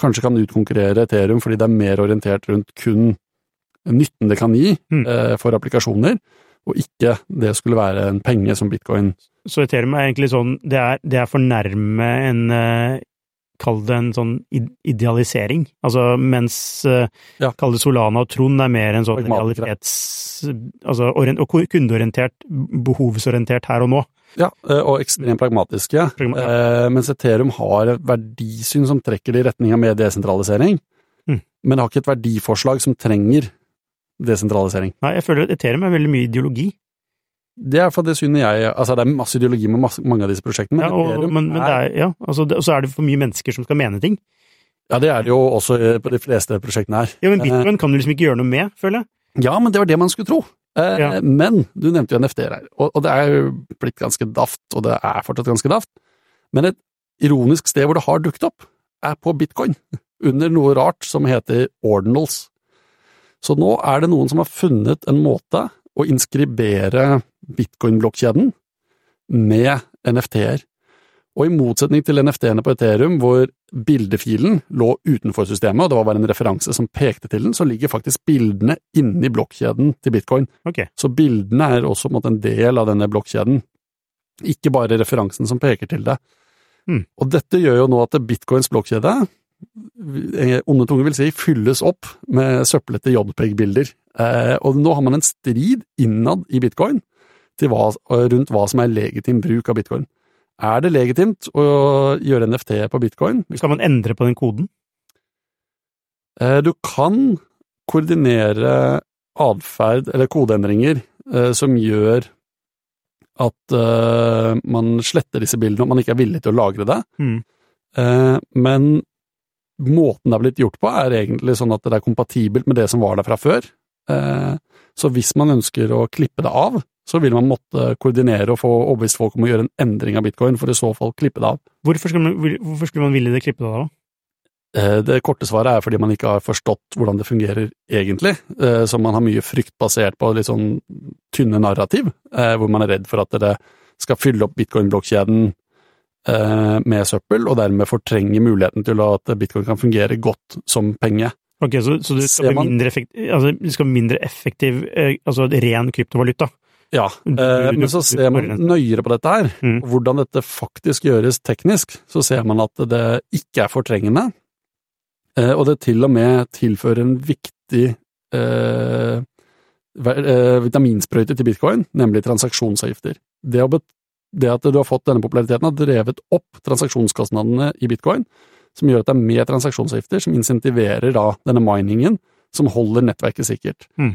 kanskje kan utkonkurrere Ethereum fordi det er mer orientert rundt kun nytten det kan gi Mm. eh, for applikasjoner, og ikke det skulle være en penge som bitcoin. Så Ethereum er egentlig sånn Det er, det er for nærme en eh, Kall det en sånn idealisering. Altså mens eh, Ja. Kall det Solana og Trond er mer en sånn realitets... Altså og kundeorientert, behovsorientert her og nå. Ja, eh, og ekstremt pragmatiske. Pragma- Eh, mens Ethereum har et verdisyn som trekker det i retning av mer desentralisering, Mm. men har ikke et verdiforslag som trenger desentralisering. Nei, jeg føler at Ethereum er veldig mye ideologi. Det er for det synet jeg Altså, det er masse ideologi med masse, mange av disse prosjektene, men, Ja, og, Ethereum men, men det er, ja, altså, det, så er det for mye mennesker som skal mene ting. Ja, det er det jo også eh, på de fleste prosjektene her. Ja, men bitcoin kan du liksom ikke gjøre noe med, føler jeg. Ja, men det var det man skulle tro. Eh, Ja. Men du nevnte jo NFT-er her, og, og det er jo blitt ganske daft, og det er fortsatt ganske daft. Men et ironisk sted hvor det har dukket opp, er på bitcoin, under noe rart som heter ordinals. Så nå er det noen som har funnet en måte å inskribere bitcoin-blokkjeden med NFT-er. Og i motsetning til NFT-ene på Ethereum, hvor bildefilen lå utenfor systemet, og det var bare en referanse som pekte til den, så ligger faktisk bildene inni blokkjeden til bitcoin. Okay. Så bildene er også på en, en del av denne blokkjeden, ikke bare referansen som peker til det. Mm. Og dette gjør jo nå at bitcoins blokkjede, onde tunge vil si, fylles opp med søplete JPEG-bilder. Eh, og nå har man en strid innad i bitcoin hva, rundt hva som er legitim bruk av bitcoin. Er det legitimt å gjøre NFT på bitcoin? Skal man endre på den koden? Eh, Du kan koordinere atferd eller kodeendringer eh, som gjør at eh, man sletter disse bildene om man ikke er villig til å lagre det. Mm. Eh, men måten det er blitt gjort på, er egentlig sånn at det er kompatibelt med det som var der fra før. Eh, så hvis man ønsker å klippe det av, så vil man måtte koordinere og få overbevist folk om å gjøre en endring av bitcoin, for i så fall klippe det av. Hvorfor skulle man, hvorfor skulle man ville det klippet da? da? Eh, Det korte svaret er fordi man ikke har forstått hvordan det fungerer egentlig, eh, så man har mye frykt basert på litt sånn tynne narrativ, hvor man er redd for at det skal fylle opp bitcoin-blokkjeden med søppel, og dermed fortrenger muligheten til at bitcoin kan fungere godt som penge. Ok, Så, så det, skal man- mindre effekt, altså, skal mindre effektiv, eh, altså ren kryptovaluta? Ja, eh, men så ser man nøyere på dette her, Mm. hvordan dette faktisk gjøres teknisk, så ser man at det ikke er fortrengende, eh, og det til og med tilfører en viktig eh, eh, vitaminsprøyte til bitcoin, nemlig transaksjonsavgifter. Det, å det at du har fått denne populariteten har drevet opp transaksjonskostnadene i bitcoin, som gjør at det er mer transaksjonsavgifter som insentiverer da denne miningen, som holder nettverket sikkert. Mm.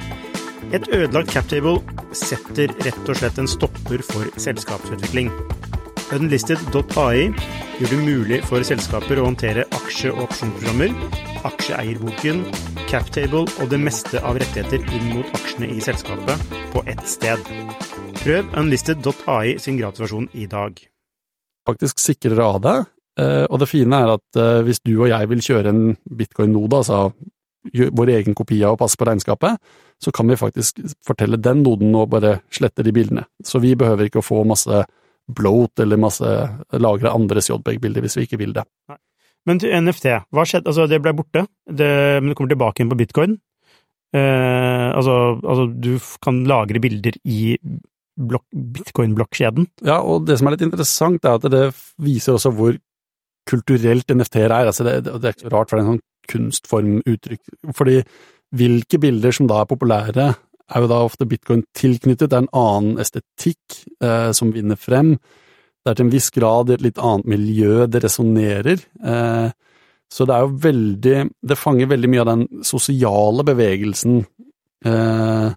Et ødelagt captable setter rett og slett en stopper for selskapsutvikling. Unlisted.ai gjør det mulig for selskaper å håndtere aksje- og opsjonsprogrammer, aksjeeierboken, captable og det meste av rettigheter inn mot aksjene i selskapet på ett sted. Prøv Unlisted.ai sin gratisversjon i dag. faktisk sikrere av det. Eh, Og det fine er at eh, hvis du og jeg vil kjøre en bitcoin-node, altså vår egen kopi av å passe på regnskapet, så kan vi faktisk fortelle den noden og bare slette de bildene. Så vi behøver ikke å få masse bloat eller masse lagre andres JPEG-bilder hvis vi ikke vil det. Men til NFT, hva skjedde? Altså, det ble borte, det, men det kommer tilbake igjen på bitcoin. Eh, altså, altså, du kan lagre bilder i blokk, bitcoin-blokkjeden. Ja, og det som er litt interessant, er at det viser også hvor kulturelt NFT-er er. Altså det, det er ikke så rart, for det er en sånn kunstformuttrykk. Fordi hvilke bilder som da er populære, er jo da ofte bitcoin tilknyttet. Det er en annen estetikk eh, som vinner frem. Det er til en viss grad i et litt annet miljø det resonnerer. Eh, så det er jo veldig Det fanger veldig mye av den sosiale bevegelsen eh,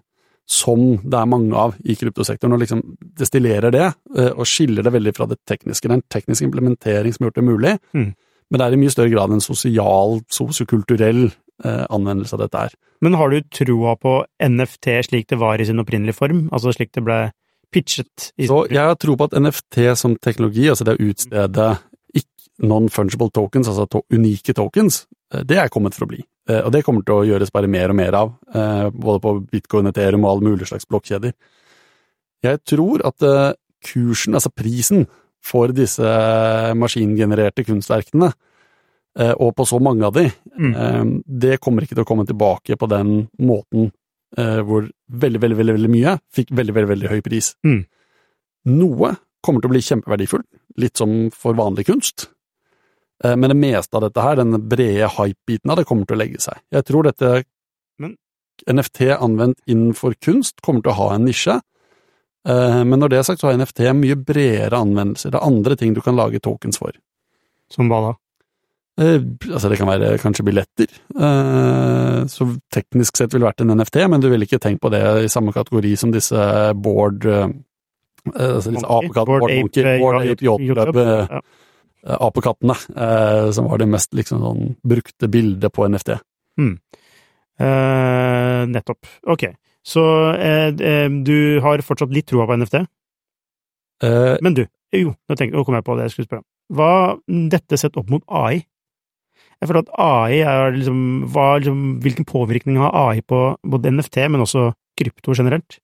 som det er mange av i kryptosektoren, og liksom destillerer det, eh, og skiller det veldig fra det tekniske. Det er en teknisk implementering som har gjort det mulig, Mm. men det er i mye større grad en sosial, sosiokulturell anvendelse av dette er. Men har du troa på NFT slik det var i sin opprinnelige form? Altså slik det ble pitchet? Så jeg har tro på at NFT som teknologi, altså det å utstede non-fungible tokens, altså to unike tokens, eh, det er kommet for å bli. Eh, Og det kommer til å gjøres bare mer og mer av, eh, både på bitcoin, ethereum og alle mulige slags blokkjeder. Jeg tror at eh, kursen, altså prisen, for disse maskingenererte kunstverkene, eh, og på så mange av de, Mm. eh, det kommer ikke til å komme tilbake på den måten eh, hvor veldig, veldig, veldig, veldig mye fikk veldig, veldig, veldig høy pris. Mm. Noe kommer til å bli kjempeverdifullt, litt som for vanlig kunst. Eh, Men det meste av dette her, den brede hype-biten av det, kommer til å legge seg. Jeg tror dette Men- NFT anvendt innenfor kunst kommer til å ha en nisje. Eh, Men når det er sagt, så har NFT mye bredere anvendelser. Det er andre ting du kan lage tokens for. Som hva da? Eh, altså det kan være kanskje billetter, eh, så teknisk sett ville vært en NFT, men du ville ikke tenkt på det i samme kategori som disse board, eh, altså disse apekatt, Ape, Monkey, Yacht Ape Yacht eh, eh, apekattene, eh, som var det mest liksom sånn brukte bildet på NFT. Eh, nettopp. Ok. Så du har fortsatt litt troa på NFT? Eh, Men du, jo, nå, tenker, nå kom jeg på det jeg skulle spørre om. Hva dette sett opp mot AI? Jeg føler at AI er liksom, hva, liksom Hvilken påvirkning har AI på både NFT, men også krypto generelt?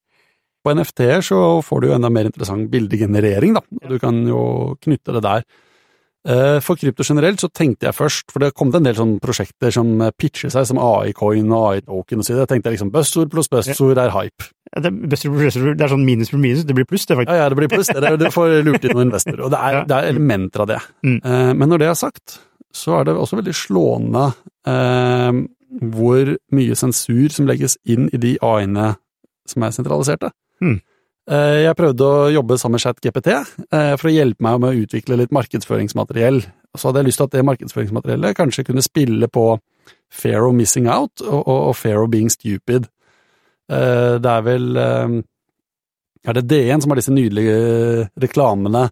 På NFT-er så får du jo enda mer interessant bildegenerering, da. Du kan jo knytte det der. Eh, For krypto generelt så tenkte jeg først, for det kom en del sånne prosjekter som pitcher seg som AI-coin og AI-token og så videre. Jeg tenkte liksom buzzord pluss buzzord er hype. Ja, Det, er det er sånn minus for minus, det blir pluss, det, faktisk. Ja, ja, det blir pluss. Det er- Du får lurt inn noen investorer. Og det er, det er elementer av det. Mm. Eh, Men når det er sagt, så er det også veldig slående eh, hvor mye sensur som legges inn i de AI-ene som er sentraliserte. Mm. Eh, Jeg prøvde å jobbe sammen med ChatGPT eh, for å hjelpe meg med å utvikle litt markedsføringsmateriell. Så hadde jeg lyst til at det markedsføringsmateriellet kanskje kunne spille på fair of missing out og, og, og fair of being stupid. Eh, Det er vel eh, er det DN som har disse nydelige reklamene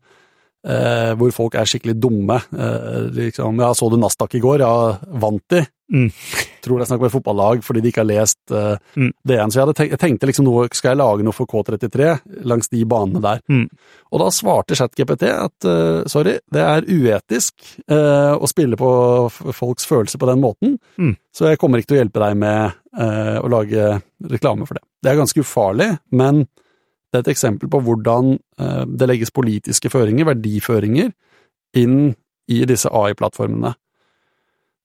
eh, hvor folk er skikkelig dumme. Eh, liksom, ja, så du Nasdaq i går? Ja, vant de? Mm. Tror det er snakk om et fotballag fordi de ikke har lest eh, Mm. DN. Så jeg, tenkt, jeg tenkte liksom noe, skal jeg lage noe for K33 langs de banene der? Mm. Og da svarte ChatGPT at uh, sorry, det er uetisk uh, å spille på folks følelser på den måten, Mm. så jeg kommer ikke til å hjelpe deg med uh, å lage reklame for det. Det er ganske ufarlig, men det er et eksempel på hvordan eh, det legges politiske føringer, verdiføringer, inn i disse AI-plattformene.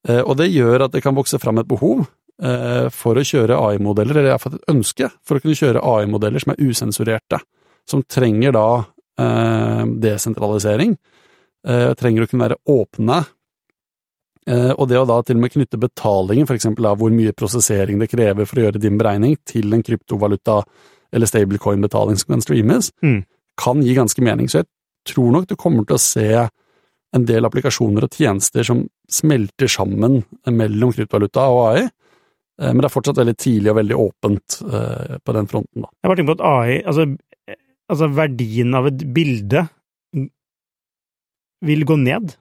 Eh, og det gjør at det kan vokse fram et behov eh, for å kjøre AI-modeller, eller iallfall et ønske for å kunne kjøre AI-modeller som er usensurerte, som trenger da desentralisering, trenger å kunne være åpne, og det å da til og med knytte betalingen, for eksempel av hvor mye prosessering det krever for å gjøre din beregning, til en kryptovaluta eller stablecoin-betaling som kan streames, Mm. kan gi ganske mening. Så jeg tror nok du kommer til å se en del applikasjoner og tjenester som smelter sammen mellom kryptovaluta og AI, eh, men det er fortsatt veldig tidlig og veldig åpent eh, på den fronten, da. Jeg bare tenker på at AI, altså, altså verdien av et bilde vil gå ned.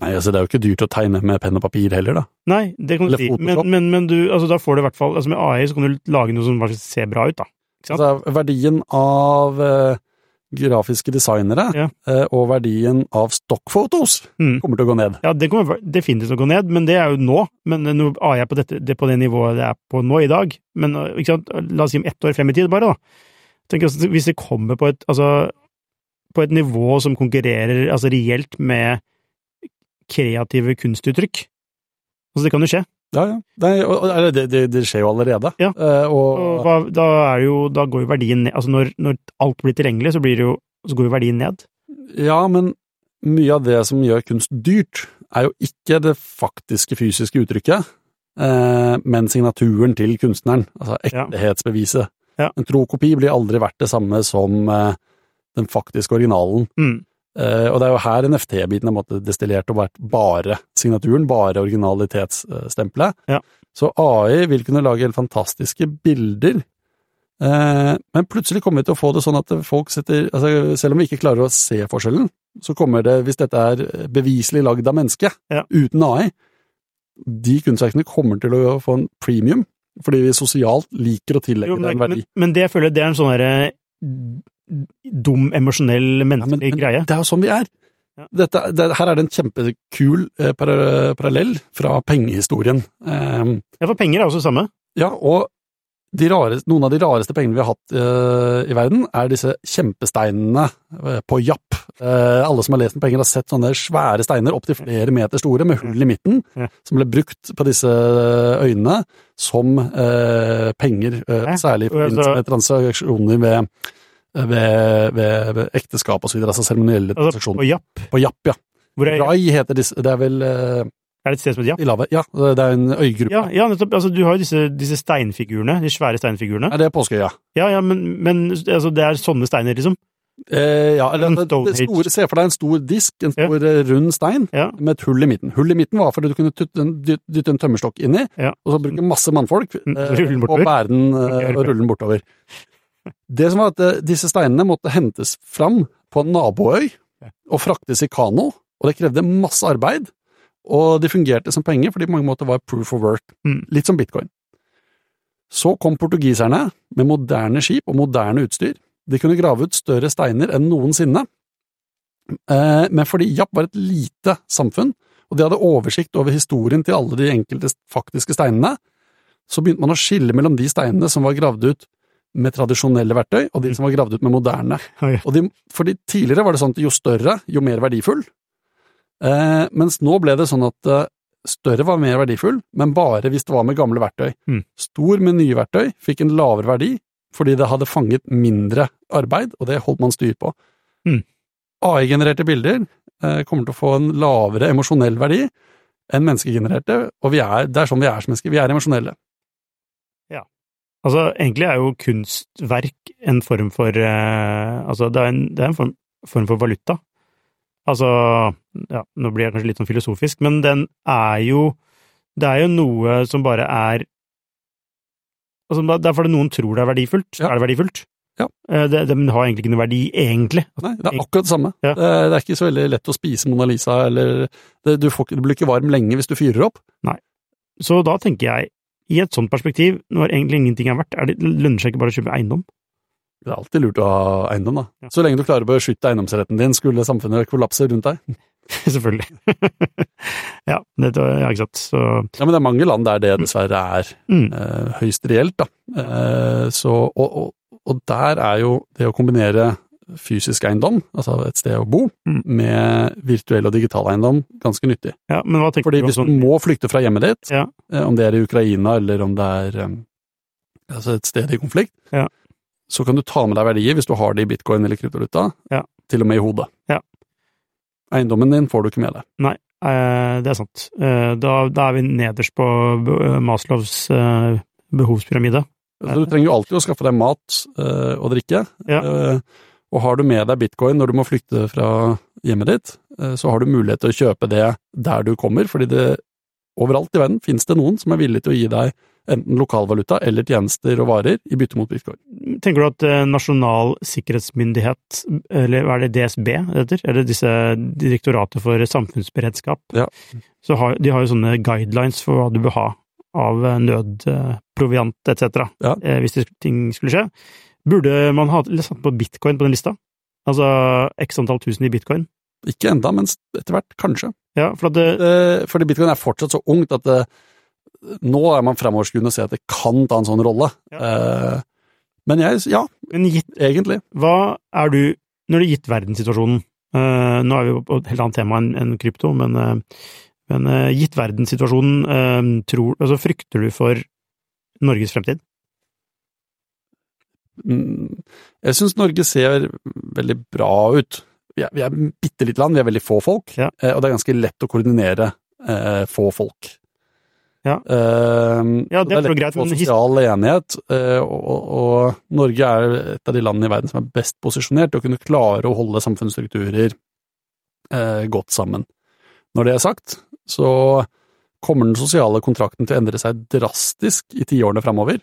Nei, altså det er jo ikke dyrt å tegne med penn og papir heller, da. Nei, det kan du si, men, men, men du, altså da får du i hvert fall, altså med AI så kan du lage noe som ser bra ut, da. Altså verdien av eh, grafiske designere Ja. eh, og verdien av stockphotos Mm. kommer til å gå ned. Ja, det kommer definitivt til å gå ned, men det er jo nå. Men nå AI er på, dette, det, på det nivået det er på nå i dag, men sant? la oss si om ett år frem i tid, bare, da. Tenk Hvis det kommer på et, altså, på et nivå som konkurrerer altså, reelt med kreative kunstuttrykk Altså, det kan jo skje. Ja, ja. Det, det, det, det skjer jo allerede. Ja. Eh, og, Og hva, da, jo, da går jo verdien ned. Altså, når, når alt blir tilgjengelig, så, blir det jo, så går jo verdien ned. Ja, men mye av det som gjør kunst dyrt, er jo ikke det faktiske fysiske uttrykket, eh, men signaturen til kunstneren, altså ektehetsbeviset. Ja. En tro kopi blir aldri verdt det samme som eh, den faktiske originalen. Mm. Eh, og det er jo her NFT-biten er måte destillert og vært bare signaturen, bare originalitetsstempelet. Ja. Så AI vil kunne lage helt fantastiske bilder, eh, men plutselig kommer vi til å få det sånn at folk setter altså Selv om vi ikke klarer å se forskjellen, så kommer det, hvis dette er beviselig lagd av menneske, Ja. uten AI, de kunstverkene kommer til å få en premium, fordi vi sosialt liker å tillegge Jo, men, det en verdi. men, men det jeg føler det er en sånn derre dum, emosjonell, Ja, men, menneskelig men greie. det er jo sånn vi er. Ja. Dette, det, her er det en kjempekul eh, para- parallell fra pengehistorien. Eh, Ja, for penger er også det samme. ja, og de rareste, noen av de rareste pengene vi har hatt eh, i verden, er disse kjempesteinene eh, på Japp. Eh, alle som har lest om penger, har sett sånne svære steiner opptil flere meter store, med hull i midten, Ja. som ble brukt på disse øyene som eh, penger, særlig i forbindelse med transaksjoner ved, ved, ved, ved ekteskap og så videre, altså seremonielle Altså, transaksjoner. på Japp. På Japp, ja. Hvor er, Rai heter disse, det er vel eh, er det et sted som heter Japp? i lavet? Ja, det er en øygruppe. Ja, ja, nettopp. Altså, du har jo disse, disse steinfigurene, de svære steinfigurene. Er det Påskeøya? Ja, ja, men, men altså, det er sånne steiner, liksom. Eh, ja, eller det, det store, Se for deg en stor disk, en stor ja. rund stein, Ja. med et hull i midten. Hull i midten var fordi du kunne dytte en, dytte en tømmerstokk inni, Ja. og så bruke masse mannfolk eh, å bære den eh, og rulle den bortover. Det som var at eh, disse steinene måtte hentes fram på en naboøy og fraktes i kano, og det krevde masse arbeid, og de fungerte som penger fordi på mange måter var proof of work, Mm. litt som bitcoin. Så kom portugiserne med moderne skip og moderne utstyr. De kunne grave ut større steiner enn noensinne. Eh, Men fordi Japp var et lite samfunn, og de hadde oversikt over historien til alle de enkelte faktiske steinene, så begynte man å skille mellom de steinene som var gravd ut med tradisjonelle verktøy, og de som var gravd ut med moderne. Og de, fordi tidligere var det sånn at jo større, jo mer verdifull. Eh, mens nå ble det sånn at eh, større var mer verdifull, men bare hvis det var med gamle verktøy. Mm. Stor med nye verktøy fikk en lavere verdi, fordi det hadde fanget mindre arbeid, og det holdt man styr på. Mm. AI-genererte bilder eh, kommer til å få en lavere emosjonell verdi enn menneskegenererte, og vi er, det er sånn vi er som mennesker, vi er emosjonelle. Altså, egentlig er jo kunstverk en form for eh, Altså, det er en, det er en form, form for valuta. Altså, ja, nå blir jeg kanskje litt sånn filosofisk, men den er jo Det er jo noe som bare er Altså, det er fordi noen tror det er verdifullt, Ja. er det verdifullt. Ja. Eh, Det, det har egentlig ikke noe verdi, egentlig. Nei, det er akkurat det samme. Ja. Det, er- det er ikke så veldig lett å spise Mona Lisa, eller det, du, får, du blir ikke varm lenge hvis du fyrer opp. Nei. Så da tenker jeg, i et sånt perspektiv, når egentlig ingenting er verdt, er det, lønner seg ikke bare å kjøpe eiendom? Det er alltid lurt å ha eiendom, da. Ja. Så lenge du klarer å beskytte eiendomsretten din, skulle samfunnet kollapse rundt deg. Selvfølgelig. ja, det, ja, ikke sant. Så Ja, men det er mange land der det dessverre er mm, eh, høyst reelt, da. Eh, så, og, og, og der er jo det å kombinere fysisk eiendom, altså et sted å bo, Mm. med virtuell og digital eiendom, ganske nyttig. ja, men hva tenker Fordi du hvis du må flykte fra hjemmet ditt, Ja. eh, om det er i Ukraina eller om det er eh, altså et sted i konflikt, Ja. så kan du ta med deg verdier hvis du har det i bitcoin eller kryptovaluta, Ja. til og med i hodet. Ja. Eiendommen din får du ikke med deg. Nei, eh, det er sant. Da, da er vi nederst på Maslows eh, behovspyramide. Så du trenger jo alltid å skaffe deg mat og drikke, Ja. Og har du med deg bitcoin når du må flykte fra hjemmet ditt, eh, så har du mulighet til å kjøpe det der du kommer, fordi det overalt i verden finnes det noen som er villig til å gi deg enten lokalvaluta eller tjenester og varer i bytte mot bitcoin. Tenker du at eh, Nasjonal sikkerhetsmyndighet, eller hva er det DSB heter, eller disse Direktoratet for samfunnsberedskap, Ja. så har, de har jo sånne guidelines for hva du bør ha av eh, nødproviant etc. Ja. Hvis ting skulle skje. Burde man ha satt på bitcoin på den lista? Altså x antall tusen i bitcoin? Ikke enda, men etter hvert kanskje. Ja, for at det, Eh, fordi bitcoin er fortsatt så ungt at det, nå er man fremoverskuende og ser at det kan ta en sånn rolle. Eh, men jeg, ja, men gitt egentlig. Hva er du, når det er gitt verdenssituasjonen eh, Nå er vi på et helt annet tema enn enn krypto, men, eh, men eh, gitt verdenssituasjonen, eh, tror, altså frykter du for Norges fremtid? Mm, Jeg syns Norge ser veldig bra ut. Vi er, vi er bitte lite land, vi er veldig få folk, Ja. eh, og det er ganske lett å koordinere eh, få folk. Ja. Eh, Ja, så det er lett greit, å få sosial enighet, eh, og, og, og Norge er et av de landene i verden som er best posisjonert til å kunne klare å holde samfunnsstrukturer eh, godt sammen. Når det er sagt, så kommer den sosiale kontrakten til å endre seg drastisk i tiårene framover.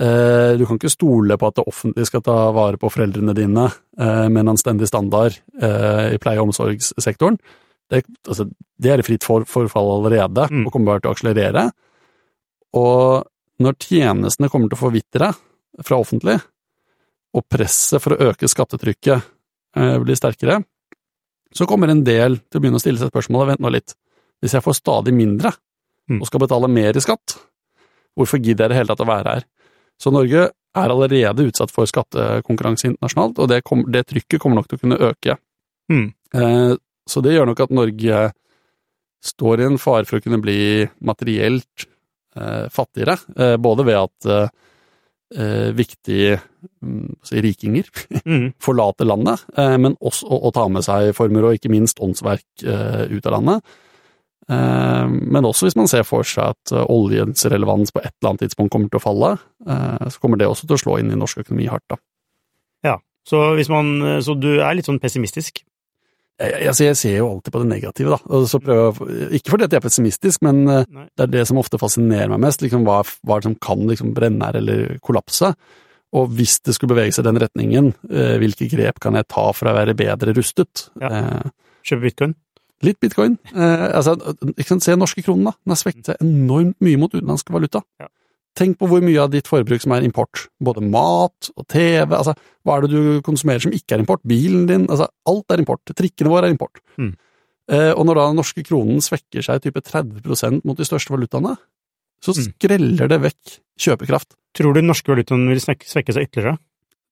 Eh, Du kan ikke stole på at det offentlige skal ta vare på foreldrene dine eh, med en anstendig standard eh, i pleie- og omsorgssektoren. Det, altså, det er i fritt for, forfall allerede, Mm. og kommer bare til å akselerere. Og når tjenestene kommer til å forvitre fra offentlig, og presset for å øke skattetrykket blir sterkere, så kommer en del til å begynne å stille seg spørsmålet vent nå litt, hvis jeg får stadig mindre Mm. og skal betale mer i skatt, hvorfor gidder jeg i det hele tatt å være her? Så Norge er allerede utsatt for skattekonkurranse internasjonalt, og det, kom, det trykket kommer nok til å kunne øke. Mm. Eh, så det gjør nok at Norge står i en fare for å kunne bli materielt eh, fattigere, eh, både ved at viktige mm, si, rikinger Mm. forlater landet, men også å, å ta med seg former og ikke minst åndsverk ut av landet. Eh, men også hvis man ser for seg at eh, oljens relevans på et eller annet tidspunkt kommer til å falle, eh, så kommer det også til å slå inn i norsk økonomi hardt. da. Så, hvis man, så du er litt sånn pessimistisk? Jeg, altså, jeg ser jo alltid på det negative, da. Og så prøver ikke fordi at jeg er pessimistisk, men Nei. det er det som ofte fascinerer meg mest. Liksom, hva, hva som kan liksom, brenne her eller kollapse? Og hvis det skulle bevege seg i den retningen, eh, hvilke grep kan jeg ta for å være bedre rustet? Ja. Kjøpe bitcoin? Litt bitcoin. Eh, altså, ikke sant, Se norske kronen, da. Den har svekket seg enormt mye mot utenlandsk valuta. Ja. Tenk på hvor mye av ditt forbruk som er import. Både mat og TV. altså, Hva er det du konsumerer som ikke er import? Bilen din? altså, Alt er import. Trikkene våre er import. Mm. Eh, og når da den norske kronen svekker seg type 30 mot de største valutaene, så Mm. skreller det vekk kjøpekraft. Tror du den norske valutaen vil svekke seg ytterligere?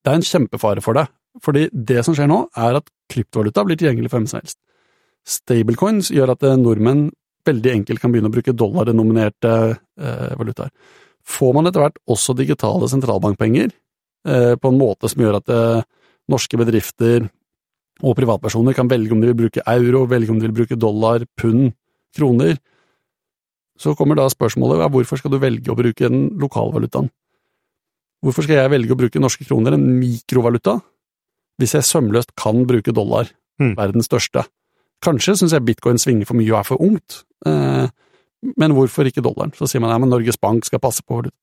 Det er en kjempefare for det. Fordi det som skjer nå, er at kryptovaluta blir tilgjengelig for hvem som helst. Stablecoins gjør at eh, nordmenn veldig enkelt kan begynne å bruke dollar-denominerte eh, valutaer. Får man etter hvert også digitale sentralbankpenger, eh, på en måte som gjør at eh, norske bedrifter og privatpersoner kan velge om de vil bruke euro, velge om de vil bruke dollar, pund, kroner, så kommer da spørsmålet ja, hvorfor skal du velge å bruke den lokalvalutaen? Hvorfor skal jeg velge å bruke norske kroner, en mikrovaluta, hvis jeg sømløst kan bruke dollar, Mm. verdens største? Kanskje syns jeg bitcoin svinger for mye og er for ungt, eh, men hvorfor ikke dollaren? Så sier man ja, men Norges Bank skal passe på det.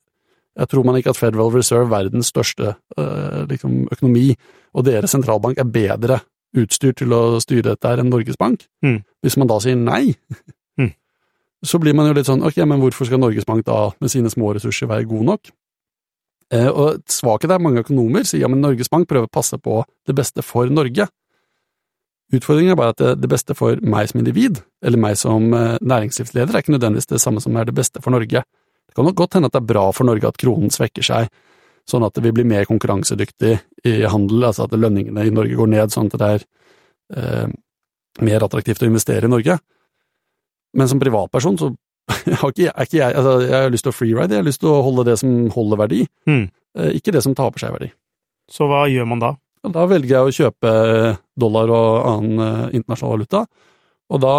Jeg tror man ikke at Federal Reserve, verdens største eh, liksom, økonomi, og deres sentralbank er bedre utstyrt til å styre dette her enn Norges Bank. Mm. Hvis man da sier nei, Mm. så blir man jo litt sånn ok, men hvorfor skal Norges Bank da med sine små ressurser være god nok? Eh, og svakhet er mange økonomer sier ja, men Norges Bank prøver å passe på det beste for Norge. Utfordringen er bare at det, det beste for meg som individ, eller meg som eh, næringslivsleder, er ikke nødvendigvis det samme som er det beste for Norge. Det kan nok godt hende at det er bra for Norge at kronen svekker seg, sånn at vi blir mer konkurransedyktig i handel, altså at lønningene i Norge går ned, sånn at det er eh, mer attraktivt å investere i Norge. Men som privatperson så har ikke er ikke jeg altså Jeg har lyst til å freeride, jeg har lyst til å holde det som holder verdi, Mm. ikke det som taper seg verdi. Så hva gjør man da? Og da velger jeg å kjøpe dollar og annen eh, internasjonal valuta, og da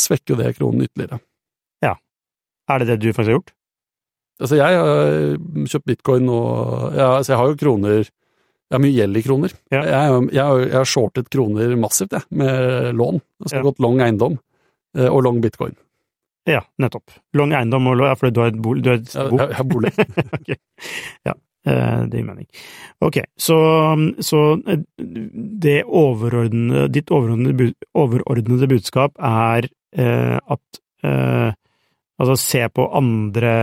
svekker jo det kronen ytterligere. Ja. Er det det du faktisk har gjort? Altså, jeg har kjøpt bitcoin og ja, altså, jeg har jo kroner Jeg har mye gjeld i kroner. Ja. Jeg, jeg, jeg har shortet kroner massivt, jeg, med lån. Altså, Ja. gått long eiendom eh, og long bitcoin. Ja, nettopp. Long eiendom og ja, fordi du har et bolig? Du har et bo. jeg, jeg har bolig. Ok. Ja, eh, gir mening. Ok, så, så eh, overordnede, ditt overordnede, overordnede budskap er eh, at eh, altså se på andre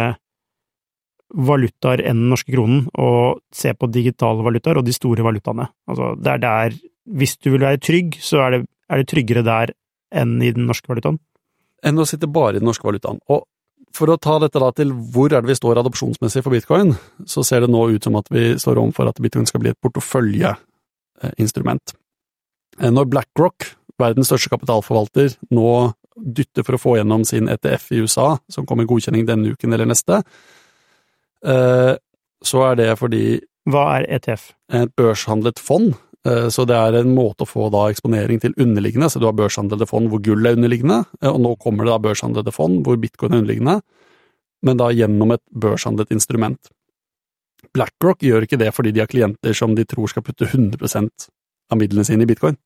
valutaer enn den norske kronen, og se på digitale valutaer og de store valutaene. Altså, det er der Hvis du vil være trygg, så er det, er det tryggere der enn i den norske valutaen. enn å sitte bare i den norske valutaen. Og for å ta dette da til hvor er det vi står adopsjonsmessig for bitcoin, så ser det nå ut som at vi står overfor at bitcoin skal bli et porteføljeinstrument. Eh, Når BlackRock, verdens største kapitalforvalter, nå dytter for å få gjennom sin ETF i USA, som kommer godkjenning denne uken eller neste, eh, så er det fordi Hva er ETF? et børshandlet fond, eh, så det er en måte å få da eksponering til underliggende, så du har børshandlede fond hvor gull er underliggende, eh, og nå kommer det da børshandlede fond hvor bitcoin er underliggende, men da gjennom et børshandlet instrument. BlackRock gjør ikke det fordi de har klienter som de tror skal putte 100% av midlene sine i bitcoin,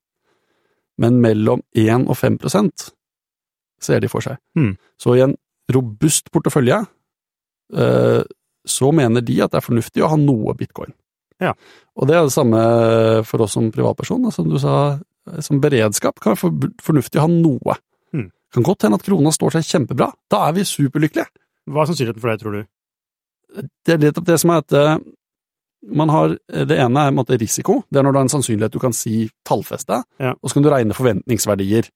men mellom 1 og 5% ser de for seg. Mm. Så i en robust portefølje eh, så mener de at det er fornuftig å ha noe bitcoin. Ja. Og det er det samme for oss som privatperson. da, Som du sa, som beredskap kan være fornuftig å ha noe. Mm. Kan godt hende at krona står seg kjempebra. Da er vi superlykkelige. Hva er sannsynligheten for det, tror du? Det er nettopp det som er at eh, man har Det ene er en måte risiko. Det er når du har en sannsynlighet du kan si tallfeste, Ja. og så kan du regne forventningsverdier.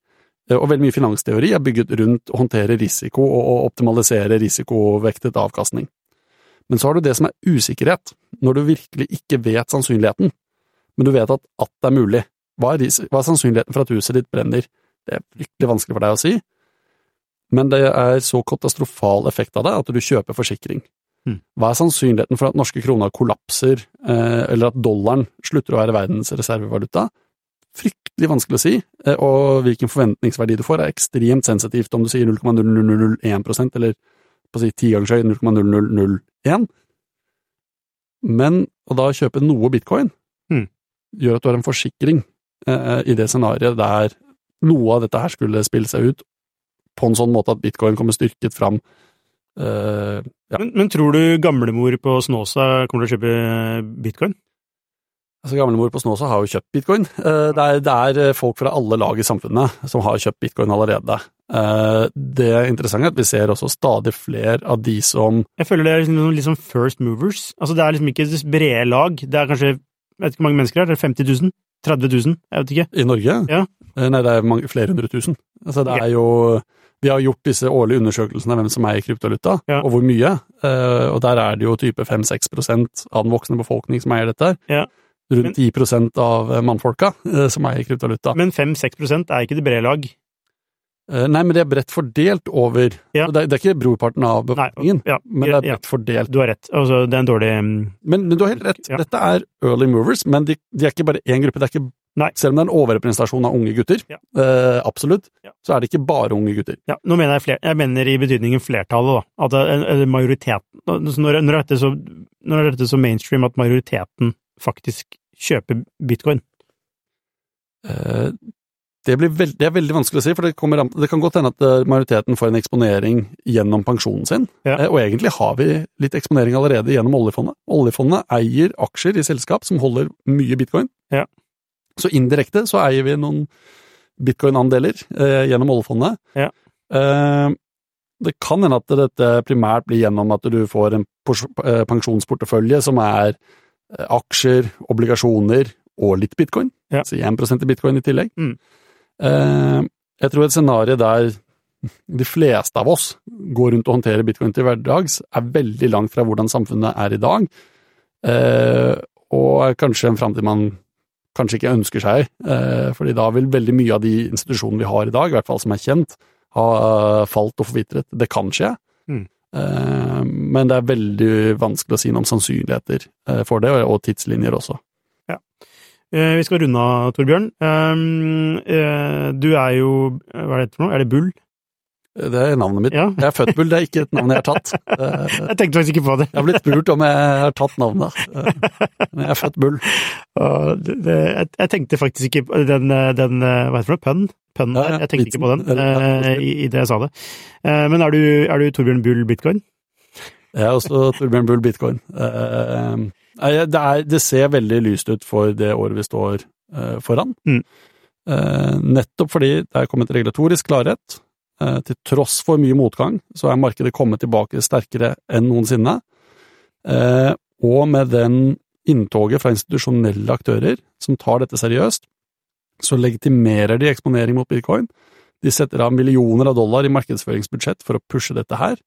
Eh, Og veldig mye finansteori er bygget rundt å håndtere risiko og optimalisere risikovektet avkastning. Men så har du det som er usikkerhet, når du virkelig ikke vet sannsynligheten, men du vet at, at det er mulig. Hva er, hva er sannsynligheten for at huset ditt brenner? Det er fryktelig vanskelig for deg å si, men det er så katastrofal effekt av det at du kjøper forsikring. Hva er sannsynligheten for at norske kroner kollapser, eh, eller at dollaren slutter å være verdens reservevaluta? Fryktelig vanskelig å si, eh, og hvilken forventningsverdi du får er ekstremt sensitivt om du sier 0,0001% eller på å si ti ganger så høy 0,0001. Men å da kjøpe noe bitcoin Mm. gjør at du har en forsikring eh, i det scenarioet der noe av dette her skulle spille seg ut på en sånn måte at bitcoin kommer styrket fram eh, Ja. Men, men tror du gamlemor på Snåsa kommer til å kjøpe bitcoin? Altså Gamlemor på Snåsa har jo kjøpt bitcoin. Eh, Det er, det er eh, folk fra alle lag i samfunnet som har kjøpt bitcoin allerede. Eh, Det interessante er at vi ser også stadig flere av de som Jeg føler det er liksom, noen liksom first movers. Altså Det er liksom ikke brede lag. Det er kanskje jeg vet ikke hvor mange mennesker det er 50 000? 30 000? Jeg vet ikke. i Norge Ja. Nei, det er mange, flere hundre tusen. Altså det er jo Vi har gjort disse årlige undersøkelsene av hvem som eier kryptovaluta, Ja. og hvor mye. Eh, Og der er det jo type 5-6% av den voksne befolkning som eier dette. Ja. Rundt 10% av mannfolka eh, som eier kryptovaluta. Men 5-6 er ikke det brede lag. Eh, Nei, men det er bredt fordelt over Ja. det, er, det er ikke brorparten av befolkningen, ja, men det er ja, fordelt. Du har rett. Altså, det er en dårlig mm, Men, men du har helt rett, dette er early movers, men de, de er ikke bare én gruppe. det ikke. Selv om det er en overrepresentasjon av unge gutter, eh, absolutt, så er det ikke bare unge gutter. Ja, nå mener jeg, fler, jeg mener i betydningen flertallet, da. At det er- majoriteten Når, når, dette så, når dette så mainstream at majoriteten faktisk kjøper bitcoin? Eh, det, blir veld, det er veldig vanskelig å si, for det, kommer, det kan godt hende at eh, majoriteten får en eksponering gjennom pensjonen sin. Ja. Eh, Og egentlig har vi litt eksponering allerede gjennom oljefondet. Oljefondet eier aksjer i selskap som holder mye bitcoin. Ja. Så indirekte så eier vi noen bitcoin-andeler eh, gjennom oljefondet. Ja. Eh, det kan hende at dette primært blir gjennom at du får en pensjonsportefølje som er aksjer, obligasjoner og litt bitcoin. Ja. Så 1 i bitcoin i tillegg. Mm. Eh, jeg tror et scenario der de fleste av oss går rundt og håndterer bitcoin til hverdags, er veldig langt fra hvordan samfunnet er i dag, eh, og er kanskje en framtid man kanskje ikke ønsker seg, eh, fordi da vil veldig mye av de institusjonene vi har i dag, i hvert fall som er kjent, ha falt og forvitret. Det kan skje, Mm. Eh, men det er veldig vanskelig å si noe om sannsynligheter eh, for det, og, tidslinjer også. Ja. vi skal runde av, Torbjørn. Eh, du er jo Hva er det for noe? Er det Bull? Det er navnet mitt. Ja. Jeg er født Bull, det er ikke et navn jeg har tatt. Eh, Jeg tenkte faktisk ikke på det. Jeg har blitt spurt om jeg har tatt navnet, eh, men jeg er født Bull. Jeg, tenkte faktisk ikke på den, eh, den eh, Hva heter det? Pønn? Pønn der. Jeg tenkte ikke på den uh, i, i det jeg sa det. Uh, men er du, er du Torbjørn Bull Bitcoin? Jeg er også Torbjørn Bull Bitcoin. Uh, det, er, det ser veldig lyst ut for det året vi står foran. Mm. Nettopp fordi det er kommet regulatorisk klarhet. Til tross for mye motgang, så er markedet kommet tilbake sterkere enn noensinne. Og med den inntoget fra institusjonelle aktører som tar dette seriøst, så legitimerer de eksponering mot bitcoin. De setter av millioner av dollar i markedsføringsbudsjett for å pushe dette her.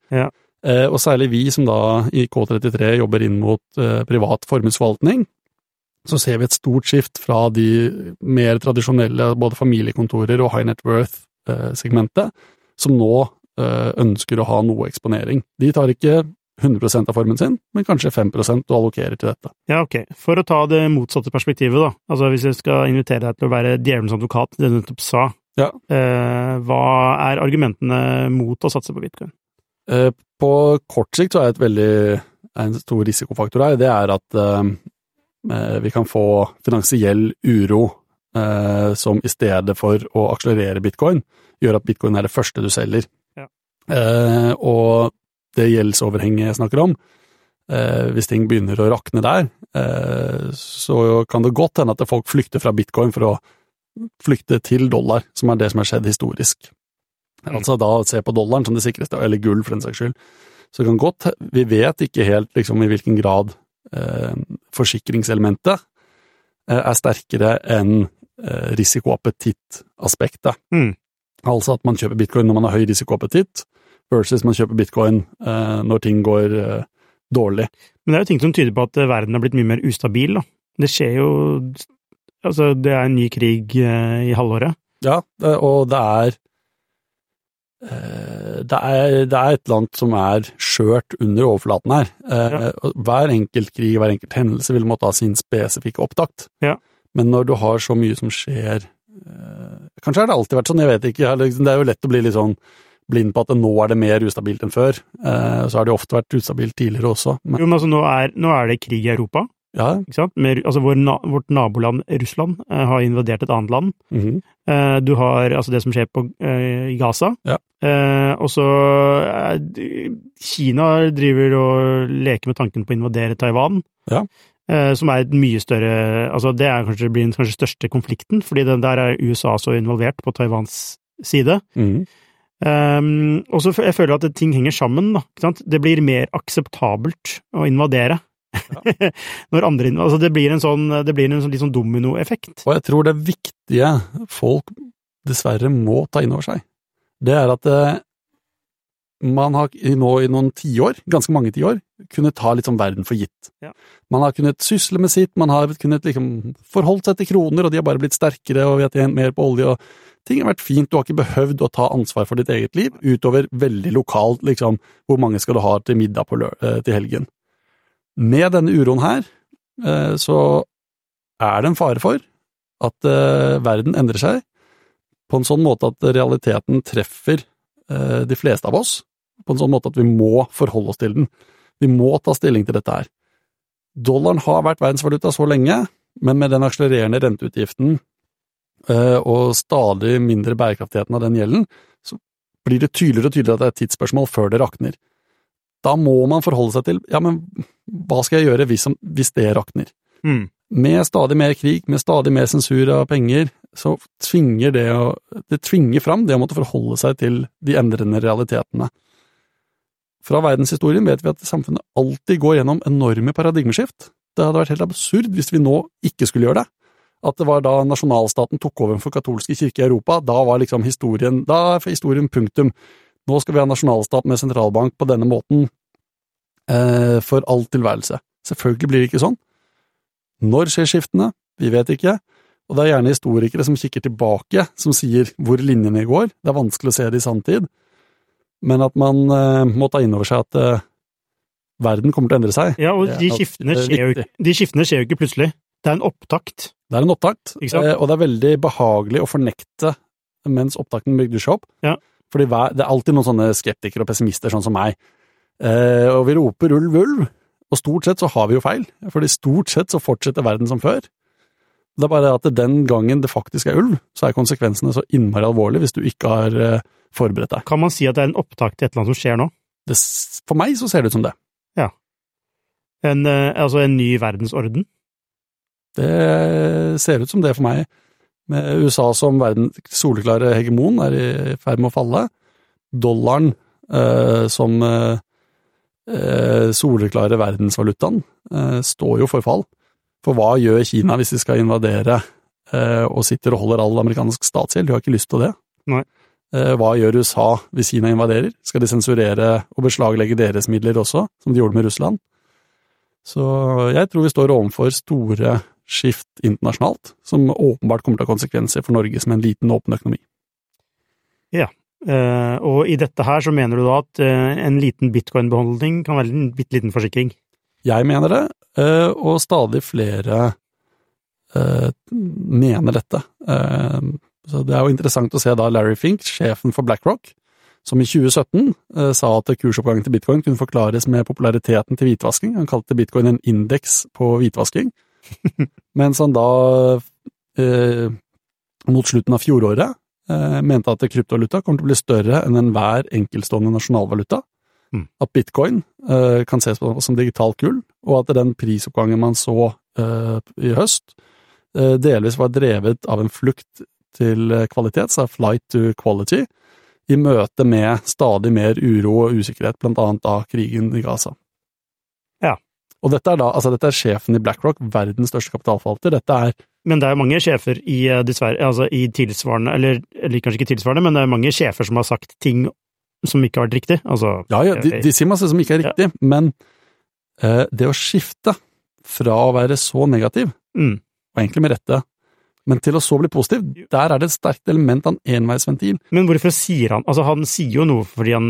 Eh, og særlig vi som da i K33 jobber inn mot eh, privat formuesforvaltning, så ser vi et stort skift fra de mer tradisjonelle både familiekontorer og high net worth-segmentet, som nå eh, ønsker å ha noe eksponering. De tar ikke 100% av formen sin, men kanskje 5 du allokerer til dette. Ja, ok. For å ta det motsatte perspektivet, da. Altså hvis jeg skal invitere deg til å være djevelens advokat, det du nettopp sa, Ja. eh, hva er argumentene mot å satse på bitcoin? Eh, På kort sikt så er et veldig, en stor risikofaktor her, det er at eh, eh, vi kan få finansiell uro eh, som i stedet for å akselerere bitcoin, gjør at bitcoin er det første du selger. Ja. Eh, og det gjeldsoverhenget jeg snakker om, eh, hvis ting begynner å rakne der, eh, så kan det godt hende at folk flykter fra bitcoin for å flykte til dollar, som er det som har skjedd historisk. Mm. Altså da se på dollaren som det sikreste, eller gull for den saks skyld. Så det kan godt, vi vet ikke helt liksom i hvilken grad eh, forsikringselementet eh, er sterkere enn eh, risikoappetitt-aspektet. Mm. Altså at man kjøper bitcoin når man har høy risikoappetitt, versus man kjøper bitcoin eh, når ting går eh, dårlig. Men det er jo ting som tyder på at eh, verden har blitt mye mer ustabil, da. Det skjer jo Altså, det er en ny krig eh, i halvåret. Ja, og det er eh, det er, det er et eller annet som er skjørt under overflaten her. Ja. Hver enkelt krig, hver enkelt hendelse vil måtte ha sin spesifikke opptakt. Ja. Men når du har så mye som skjer eh, Kanskje har det alltid vært sånn, jeg vet ikke. Det er jo lett å bli litt sånn blind på at nå er det mer ustabilt enn før. Eh, Så har det jo ofte vært ustabilt tidligere også. Men Jo, men altså, nå er, nå er det krig i Europa. Ja. ikke sant? Med, altså vår, vårt naboland Russland eh, har invadert et annet land. Mm -hmm. du har altså det som skjer på, i Gaza. Ja. Og så Kina driver og leker med tanken på å invadere Taiwan. Ja. Eh, som er et mye større Altså, det er kanskje, blir den kanskje største konflikten, fordi den der er USA så involvert på Taiwans side. Mm. Um, og så jeg føler at ting henger sammen, da. Ikke sant? Det blir mer akseptabelt å invadere. Når andre Altså, det blir en sånn, det blir en sånn litt sånn dominoeffekt. Og jeg tror det viktige folk dessverre må ta inn over seg, det er at eh, man har nå i noen tiår, ganske mange tiår, kunnet ta sånn verden for gitt. Ja. Man har kunnet sysle med sitt, man har kunnet liksom forholdt seg til kroner, og de har bare blitt sterkere, og vi har tjent mer på olje, og ting har vært fint, du har ikke behøvd å ta ansvar for ditt eget liv, utover veldig lokalt, liksom, hvor mange skal du ha til middag eh, til helgen. Med denne uroen her, eh, så er det en fare for at eh, verden endrer seg på en sånn måte at realiteten treffer de fleste av oss, på en sånn måte at vi må forholde oss til den. Vi må ta stilling til dette her. Dollaren har vært verdensvaluta så lenge, men med den akselererende renteutgiften eh, og stadig mindre bærekraftigheten av den gjelden, så blir det tydeligere og tydeligere at det er et tidsspørsmål før det rakner. Da må man forholde seg til ja, men hva skal jeg gjøre hvis, hvis det rakner? Mm. med stadig mer krig, med stadig mer sensur av penger, så tvinger det å Det tvinger fram det å måtte forholde seg til de endrende realitetene. Fra verdenshistorien vet vi at samfunnet alltid går gjennom enorme paradigmeskift. Det hadde vært helt absurd hvis vi nå ikke skulle gjøre det. At det var da nasjonalstaten tok over for katolske kirke i Europa, da var liksom historien Da er historien punktum. Nå skal vi ha nasjonalstat med sentralbank på denne måten eh, for all tilværelse. Selvfølgelig blir det ikke sånn. Når skjer skiftene? Vi vet ikke, og det er gjerne historikere som kikker tilbake, som sier hvor linjene går, det er vanskelig å se det i sanntid, men at man eh, må ta inn over seg at eh, verden kommer til å endre seg. Ja, og de skiftene, skjer de skiftene skjer jo ikke plutselig. Det er en opptakt. Det er en opptakt, eh, og det er veldig behagelig å fornekte mens opptakten bygger seg opp. Ja. Fordi det er alltid noen sånne skeptikere og pessimister, sånn som meg, eh, og vi roper ulv, ulv, og stort sett så har vi jo feil, fordi stort sett så fortsetter verden som før. Det er bare at den gangen det faktisk er ulv, så er konsekvensene så innmari alvorlige hvis du ikke har eh, forberedt deg. Kan man si at det er en opptak til et eller annet som skjer nå? Det, for meg så ser det ut som det. En, eh, altså en ny verdensorden? Det ser ut som det for meg. Med USA som verdens soleklare hegemon er i ferd med å falle. Dollaren eh, som eh, eh, soleklare verdensvalutaen eh, står jo for fall. For hva gjør Kina hvis de skal invadere eh, og sitter og holder all amerikansk statsgjeld? De har ikke lyst til det. Eh, hva gjør USA hvis Kina invaderer? Skal de sensurere og beslaglegge deres midler også, som de gjorde med Russland? Så jeg tror vi står overfor store skift internasjonalt, som åpenbart kommer til å ha konsekvenser for Norge som en liten, åpen økonomi. Eh, og i dette her så mener du da at eh, en liten bitcoin-beholdning kan være en bitte liten forsikring? Jeg mener det, og stadig flere eh, mener dette. Eh, Så det er jo interessant å se da Larry Fink, sjefen for BlackRock, som i 2017 eh, sa at kursoppgangen til bitcoin kunne forklares med populariteten til hvitvasking. Han kalte bitcoin en indeks på hvitvasking, mens han da eh, mot slutten av fjoråret eh, mente at kryptovaluta kommer til å bli større enn enhver enkeltstående nasjonalvaluta. Mm. At bitcoin uh, kan ses på som digitalt gull, og at den prisoppgangen man så uh, i høst, uh, delvis var drevet av en flukt til kvalitet, så flight to quality, i møte med stadig mer uro og usikkerhet, blant annet av krigen i Gaza. Ja. Og dette er da, altså dette er sjefen i BlackRock, verdens største kapitalforvalter. Dette er Men det er jo mange sjefer i, dessverre, altså i tilsvarende, eller, eller kanskje ikke tilsvarende, men det er mange sjefer som har sagt ting som ikke har vært riktig. Altså, Ja, ja, de, de sier masse som ikke er riktig, men eh, det å skifte fra å være så negativ, mm, og egentlig med rette, men til å så bli positiv, der er det et sterkt element av en enveisventil. Men hvorfor sier han Altså, han sier jo noe fordi han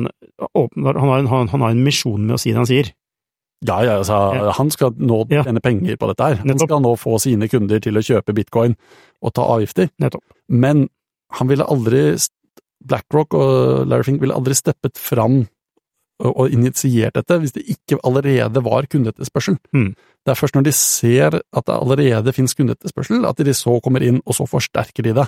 åpner Han har en, han, han har en misjon med å si det han sier. Ja, ja, altså, Ja. han skal nå Ja. penger på dette her. Han Nettopp. skal nå få sine kunder til å kjøpe bitcoin og ta avgifter. Nettopp. Men han ville aldri BlackRock og Larry Fink ville aldri steppet fram og, initiert dette hvis det ikke allerede var kundeetterspørsel. Mm. Det er først når de ser at det allerede finnes kundeetterspørsel, at de så kommer inn, og så forsterker de det.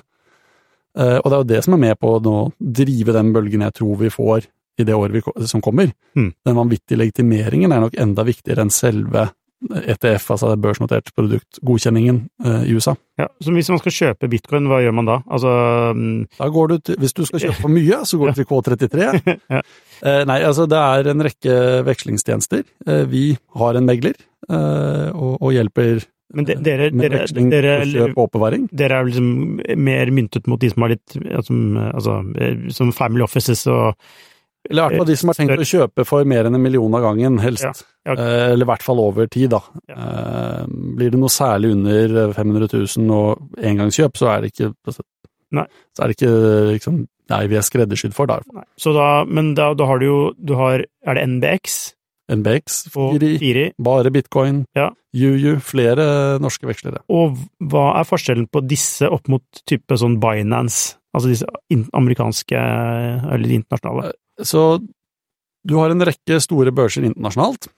Eh, og det er jo det som er med på å drive den bølgen jeg tror vi får i det året vi, som kommer. Mm. Den vanvittige legitimeringen er nok enda viktigere enn selve ETF, altså det børsnotert produkt, godkjenningen eh, i USA. Ja, så hvis man skal kjøpe bitcoin, hva gjør man da? Altså mm, Da går du til, Hvis du skal kjøpe for mye, så går du til K33. Ja. eh, nei, altså det er en rekke vekslingstjenester. Eh, vi har en megler, og, hjelper Men de, dere, med dere, veksling dere, kjøp og oppbevaring. dere er liksom mer myntet mot de som har litt altså, som family offices og Eller i hvert fall de som har tenkt å kjøpe for mer enn en million av gangen, helst. Ja, ja. Eh, eller i hvert fall over tid, da. Ja. blir det noe særlig under 500 000 og engangskjøp, så er det ikke Nei. Så er det ikke liksom Nei, vi er skreddersydd for, da. Nei. Så da, men da, da har du jo du har, Er det NBX NBX, Firi? bare bitcoin, Ja. Juju, flere norske vekslere. Og hva er forskjellen på disse opp mot type sånn Binance, altså disse amerikanske eller de internasjonale? Så du har en rekke store børser internasjonalt,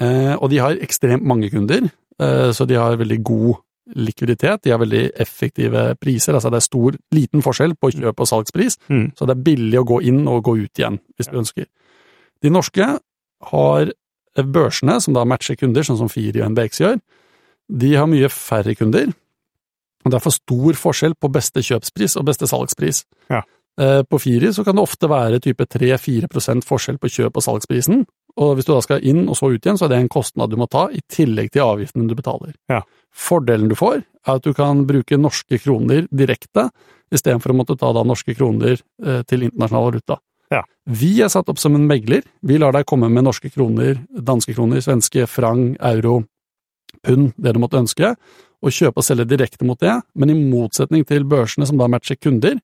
eh, og de har ekstremt mange kunder, eh, så de har veldig god likviditet, de har veldig effektive priser, altså det er stor, liten forskjell på kjøp- og salgspris, Mm. så det er billig å gå inn og gå ut igjen, hvis du ønsker. De norske har børsene, som da matcher kunder, sånn som Firi og NBX gjør, de har mye færre kunder, og det er for stor forskjell på beste kjøpspris og beste salgspris. Ja. Eh, På Firi så kan det ofte være type 3-4% forskjell på kjøp- og salgsprisen, og hvis du da skal inn og så ut igjen, så er det en kostnad du må ta, i tillegg til avgiftene du betaler. Ja. Fordelen du får, er at du kan bruke norske kroner direkte, istedenfor å måtte ta da norske kroner eh, til internasjonal valuta. Ja. Vi er satt opp som en megler. Vi lar deg komme med norske kroner, danske kroner, svenske, frang, euro, pund, det du måtte ønske, og kjøpe og selge direkte mot det, men i motsetning til børsene som da matcher kunder,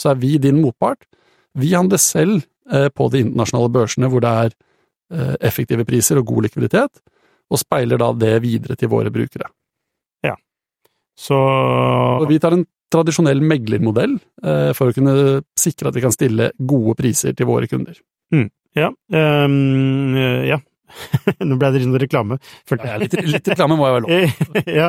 så er vi din motpart. Vi handler selv eh, på de internasjonale børsene hvor det er eh, effektive priser og god likviditet, og speiler da det videre til våre brukere. Så Og vi tar en tradisjonell meglermodell eh, for å kunne sikre at vi kan stille gode priser til våre kunder. Ja. um, ja. Nå ble det liksom reklame. Jeg. Litt, litt reklame må jeg være lov. ja.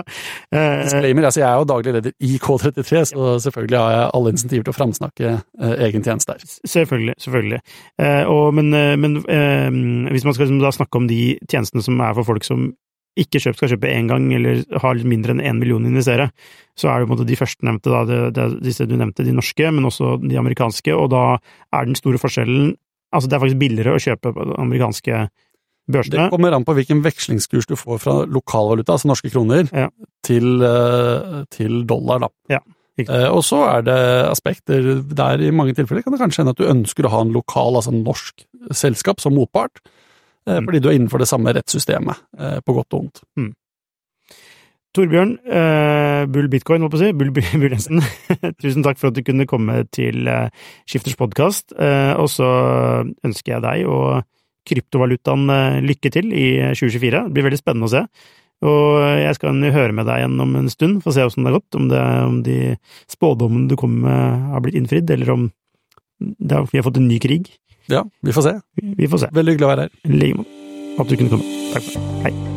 eh, Disclaimer, altså jeg er jo daglig leder i K33, så selvfølgelig har jeg alle insentiver til å framsnakke eh, egen tjeneste her. Selvfølgelig. selvfølgelig. Eh, og, men men hvis man skal liksom snakke om de tjenestene som er for folk som ikke kjøp, skal kjøpe én gang, eller har mindre enn én million å investere, så er det på en måte de førstnevnte, da, det, det, disse du nevnte, de norske, men også de amerikanske, og da er den store forskjellen Altså, det er faktisk billigere å kjøpe på amerikanske Det kommer an på hvilken vekslingskurs du får fra lokalvaluta, altså norske kroner, Ja. til, eh, til dollar, da. Ja, Eh, Og så er det aspekter der i mange tilfeller kan det kanskje hende at du ønsker å ha en lokal, altså norsk selskap som motpart, eh, Mm. fordi du er innenfor det samme rettssystemet, på godt og vondt. Torbjørn, uh, Bull Bitcoin, holdt på å si, Bull Bull Jensen, tusen takk for at du kunne komme til Skifters podkast. uh, og så ønsker jeg deg og kryptovalutaen eh, lykke til i 2024. Det blir veldig spennende å se. Og jeg skal høre med deg igjen om en stund, for å se hvordan det har gått. Om, det, om de spådommene du kom med har blitt innfridd, eller om har, vi har fått en ny krig. Ja, vi får se. Vi får se. Veldig hyggelig å være her. I like måte. At du kunne komme. Takk for det. Hei.